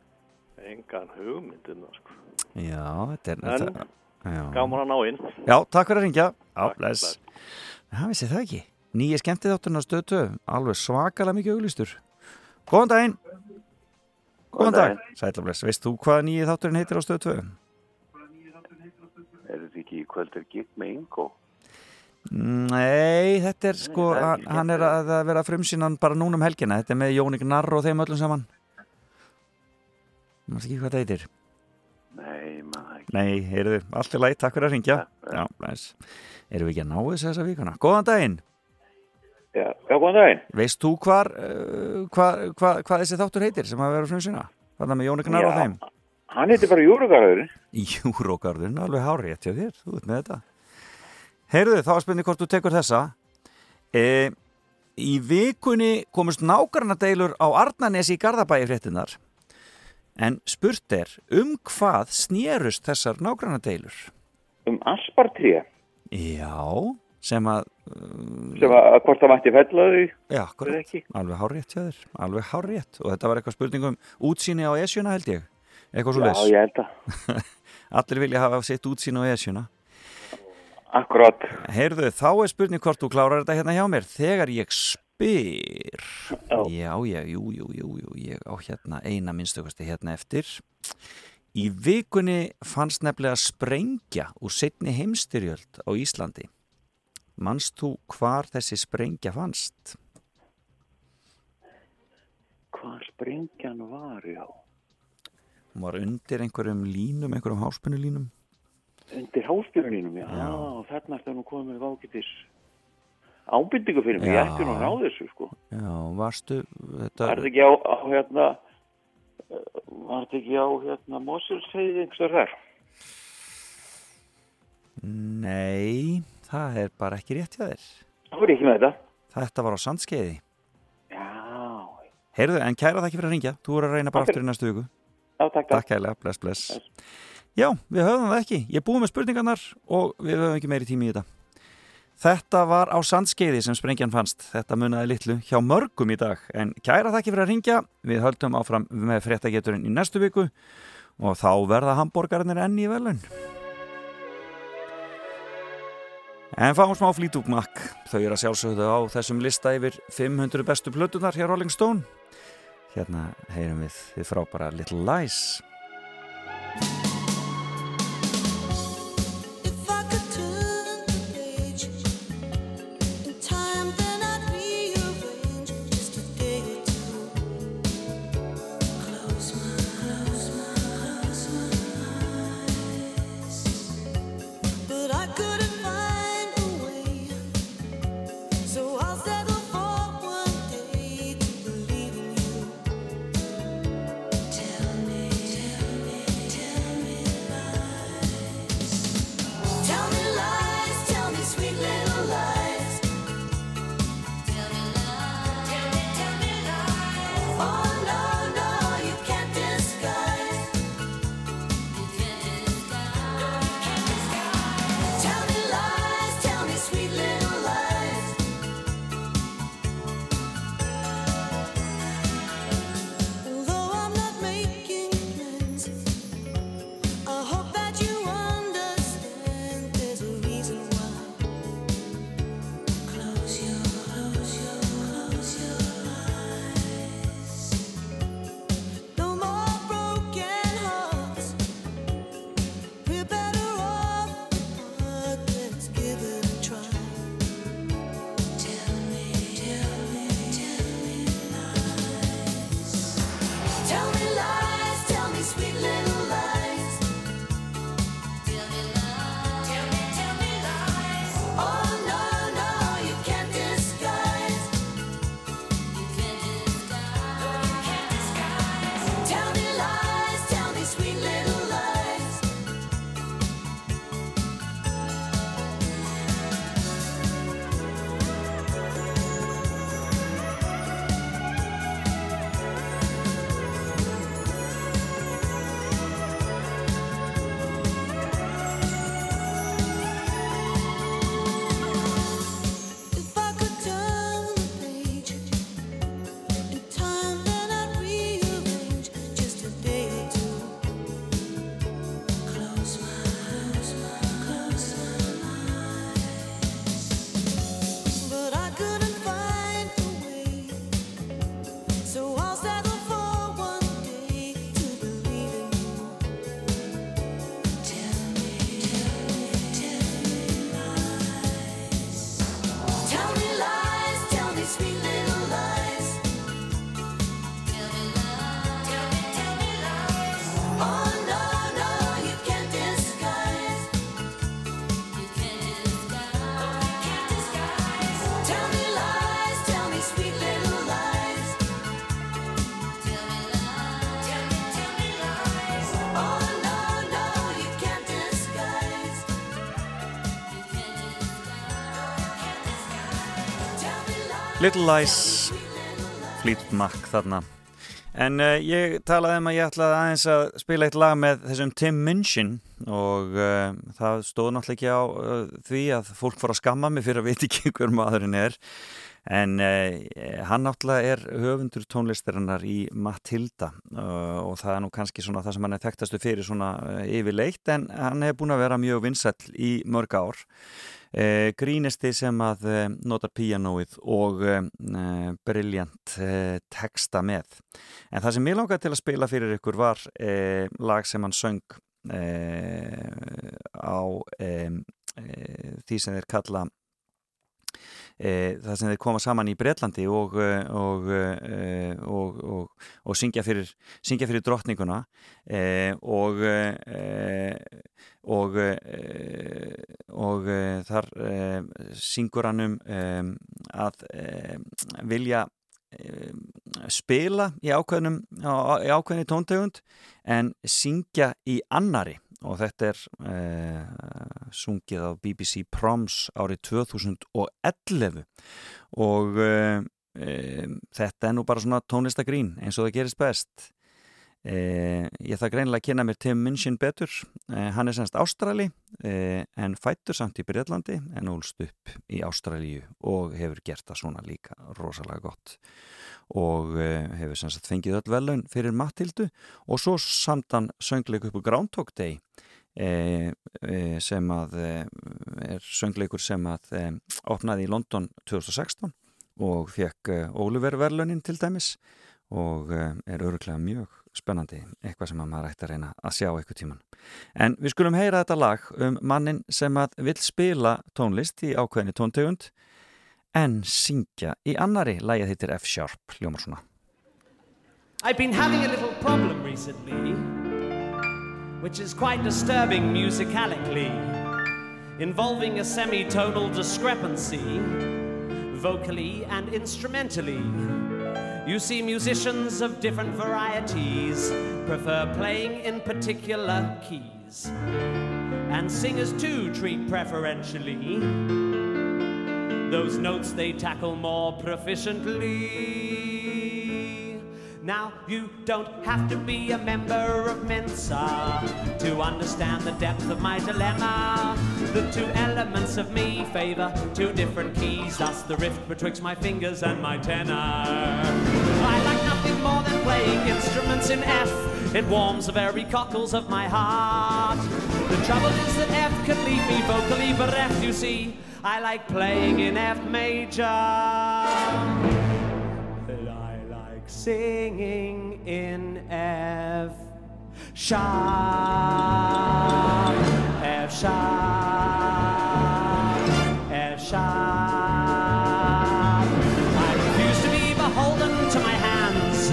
Engan hugmyndina, sko. Já, þetta er... En þetta- já. gaman að ná inn. Já, takk fyrir að ringja. Já, bless. Það vissi það ekki. Nýja skemmti þátturinn á stöðu 2. Alveg svakalega mikið auglýstur. Góðan daginn. Góðan dag. Sætla bless. Veist þú hvað nýja þátturinn heitir á stöðu 2? Er þetta ekki í kvöld er gig með Ingo? Nei, þetta er sko, það er hann, er að að vera frumsýnan bara núna um helgina, þetta er með Jónik Narr og þeim öllum saman Mást ekki hvað það heitir Nei, maður ekki. Nei, heyrðu, allt er lægt, takk fyrir að ringja Já, næs Erum við ekki að ná þessu þessa vikuna? Góðan daginn Já, já, góðan daginn. Veist þú hvar, uh, hvað hva, hva þessi þáttur heitir sem að vera frumsýna? Hvað það með Jónik Narr og Já, þeim? Hann heitir bara Júrugarðurinn. Júrógarðurinn, alveg hárið hjá þér, þú veit með þetta Heyrðu, þá er spurning hvort þú tekur þessa e, Í vikunni komust nákvæmna deilur á Arnanesi í Garðabæi fréttinar En spurt er, um hvað snérust þessar nákvæmna deilur? Um aspartríða. Já, sem að Sem að hvort það mætti fella þau. Já, korrekt, alveg hárrétt hjá þér Alveg hárrétt, og þetta var eitthvað spurning um útsýni á esjuna held ég. Eitthvað svo að. Allir vilja hafa sitt útsýni á esjuna. Akkurat. Heyrðu, þá er spurning hvort þú klárar þetta hérna hjá mér. Þegar ég spyr. Já, já, já jú, jú, jú, jú ég á hérna eina minnstökusti hérna eftir. Í vikunni fannst nefnilega sprengja úr setni heimstyrjöld á Íslandi Manst þú hvar þessi sprengja fannst? Hvað sprengjan var, já. Hún var undir einhverjum línum, einhverjum háspunulínum Undir háspyrunínum, já. Já, þarna ertu nú komið með vákitis ábyrningu fyrir mig. Ég ætti nú að ná þessu, sko. Já, varstu þetta... Var þetta ekki á, á hérna, var þetta ekki á, hérna, Mosulsheiði einhverstaðar þar? Nei, það er bara ekki rétt hjá þér. Það voru ekki með þetta. Þetta var á sandskeiði Já. Heyrðu, en kæra það ekki fyrir að ringja Þú voru að reyna bara aftur í næstu viku. Já, takk, takk. Kælega, bless, bless. Já, við höfum það ekki. Ég búið með spurningarnar og við höfum ekki meiri tími í þetta. Þetta var á sandskeiði sem sprengjan fannst. Þetta munaði litlu hjá mörgum í dag. En kæra það ekki fyrir að ringja Við höldum áfram með fréttageturinn í næstu viku Og þá verða hambúrgarnir enn í velun En fáum smá Fleetwood Mac, þau eru að sjálfsögðu á þessum lista yfir 500 bestu plötunar hér Rolling Stone. Hérna heyrum við þið frábæra Little Lies. Little Lies, Fleetwood Mac þarna. En uh, ég talaði um að ég ætlaði aðeins að spila eitt lag með þessum Tim Minchin og uh, það stóð náttúrulega ekki á uh, því að fólk fór að skamma mig fyrir að veit ekki hver maðurinn er. En hann náttúrulega er höfundur tónlistarinnar í Matilda og það er nú kannski svona það sem hann er þekktastu fyrir svona yfirleitt en hann hefur búin að vera mjög vinsall í mörg ár. Eh, grínisti sem að eh, notar píanóið og eh, briljant texta með. En það sem ég langaði til að spila fyrir ykkur var lag sem hann söng á því sem þeir kalla e, það sem þeir koma saman í Breitlandi og, og, e, og, og, og syngja, fyrir, syngja fyrir drottninguna e, og e, og e, og e, þar e, syngur hann um að vilja spila í ákveðnum í ákveðni tóntegund en syngja í annari og þetta er eh, sungið á BBC Proms árið 2011 og eh, eh, þetta er nú bara svona tónlistagrín eins og það gerist best eh, ég það greinilega að kynna mér Tim Minchin betur. Eh, hann er semst Ástrali eh, en fættur samt í Breitlandi en úlst upp í Ástralíu og hefur gert það svona líka rosalega gott. Og uh, hefur sem sagt fengið öll velun fyrir Matildu og svo samtan söngleik upp á Groundhog Day e, e, sem að er söngleikur sem að opnaði í London 2016 og fekk Oliver verlunin til dæmis og er öruglega mjög spennandi, eitthvað sem að maður ætti að reyna að sjá eitthvað tíman. En við skulum heyra þetta lag um mannin sem að vill spila tónlist í ákveðinni tóntegund en syngja í annari lagið hittir F-sharp, hljómar svona. I've been having a little problem recently, which is quite disturbing musicalically, involving a semitonal discrepancy, vocally and instrumentally. You see, musicians of different varieties prefer playing in particular keys, and singers too treat preferentially those notes they tackle more proficiently. Now, you don't have to be a member of Mensa to understand the depth of my dilemma. The two elements of me favor two different keys, thus the rift betwixt my fingers and my tenor. I like nothing more than playing instruments in F. It warms the very cockles of my heart. The trouble is that F can leave me vocally bereft, you see. I like playing in F major. Singing in F sharp, F sharp, F sharp. I refuse to be beholden to my hands.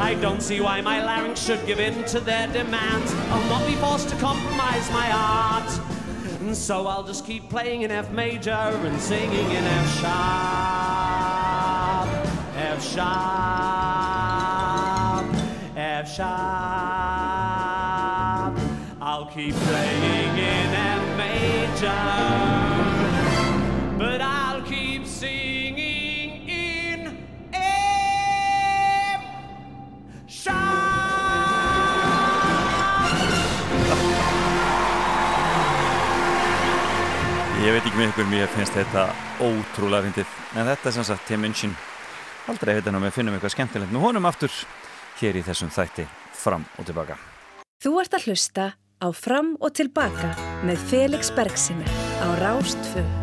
I don't see why my larynx should give in to their demands. I'll not be forced to compromise my art. And so I'll just keep playing in F major and singing in F sharp, F sharp, F sharp. I'll keep playing in F major, but I'll keep singing in F Ég veit ekki með ykkur, mér finnst þetta ótrúlega fyndið, en þetta er sem sagt Tim Minchin. Aldrei heitir hann að við finnum eitthvað skemmtilegt með honum aftur hér í þessum þætti fram og tilbaka. Þú ert að hlusta á Fram og tilbaka með Felix Bergsinni á Rástfö.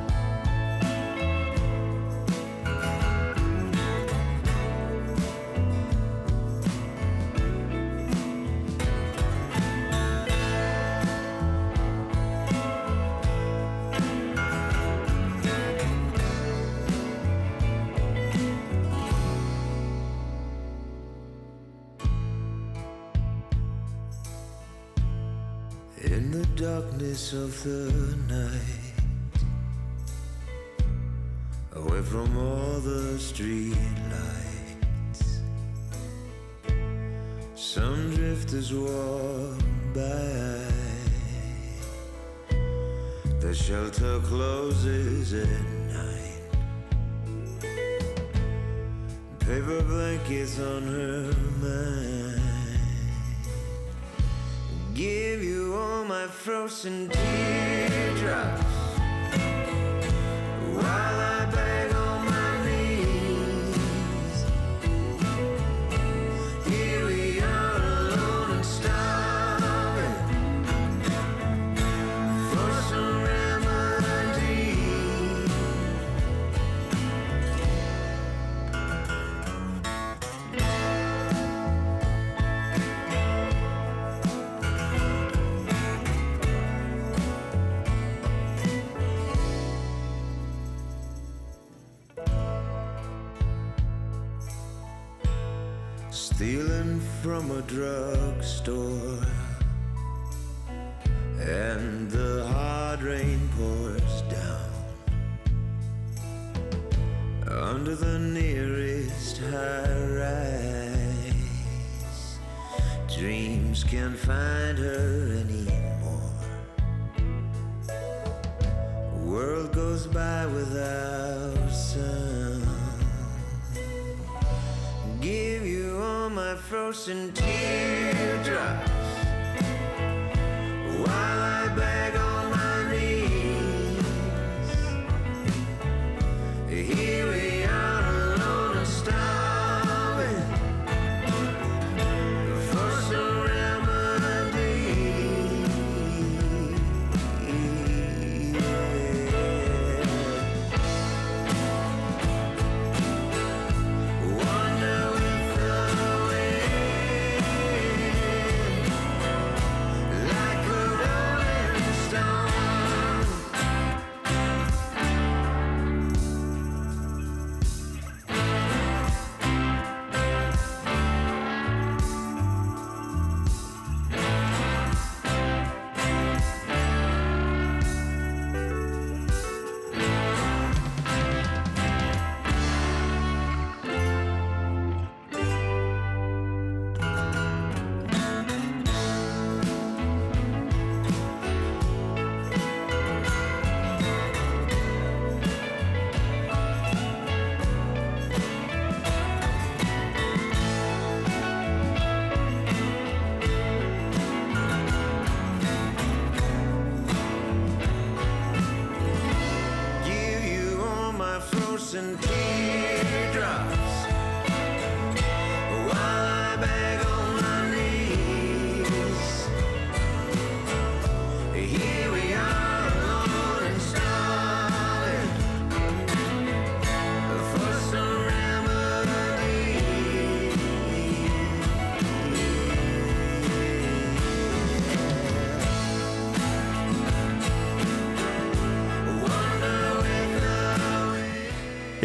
Darkness of the night, away from all the street lights, some drifters walk by. The shelter closes at night. Paper blankets on her mind give you all my frozen teardrops. While I beg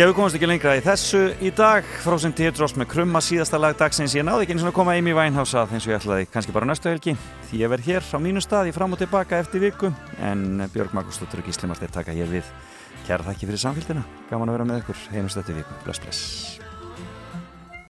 Já, við komumst ekki lengra í þessu í dag Frozen Teardrops með krumma síðasta lag dagsins. Ég náði ekki eins og koma Amy Winehouse að eins og ég ætlaði kannski bara næstu helgi. Því ég verð hér á mínu stað í fram og tilbaka eftir viku. En Björg Magnúsdóttur og Gísli Marteinn taka hér við kæra þakki fyrir samfélgina gaman að vera með ykkur. Einust eftir viku, bless bless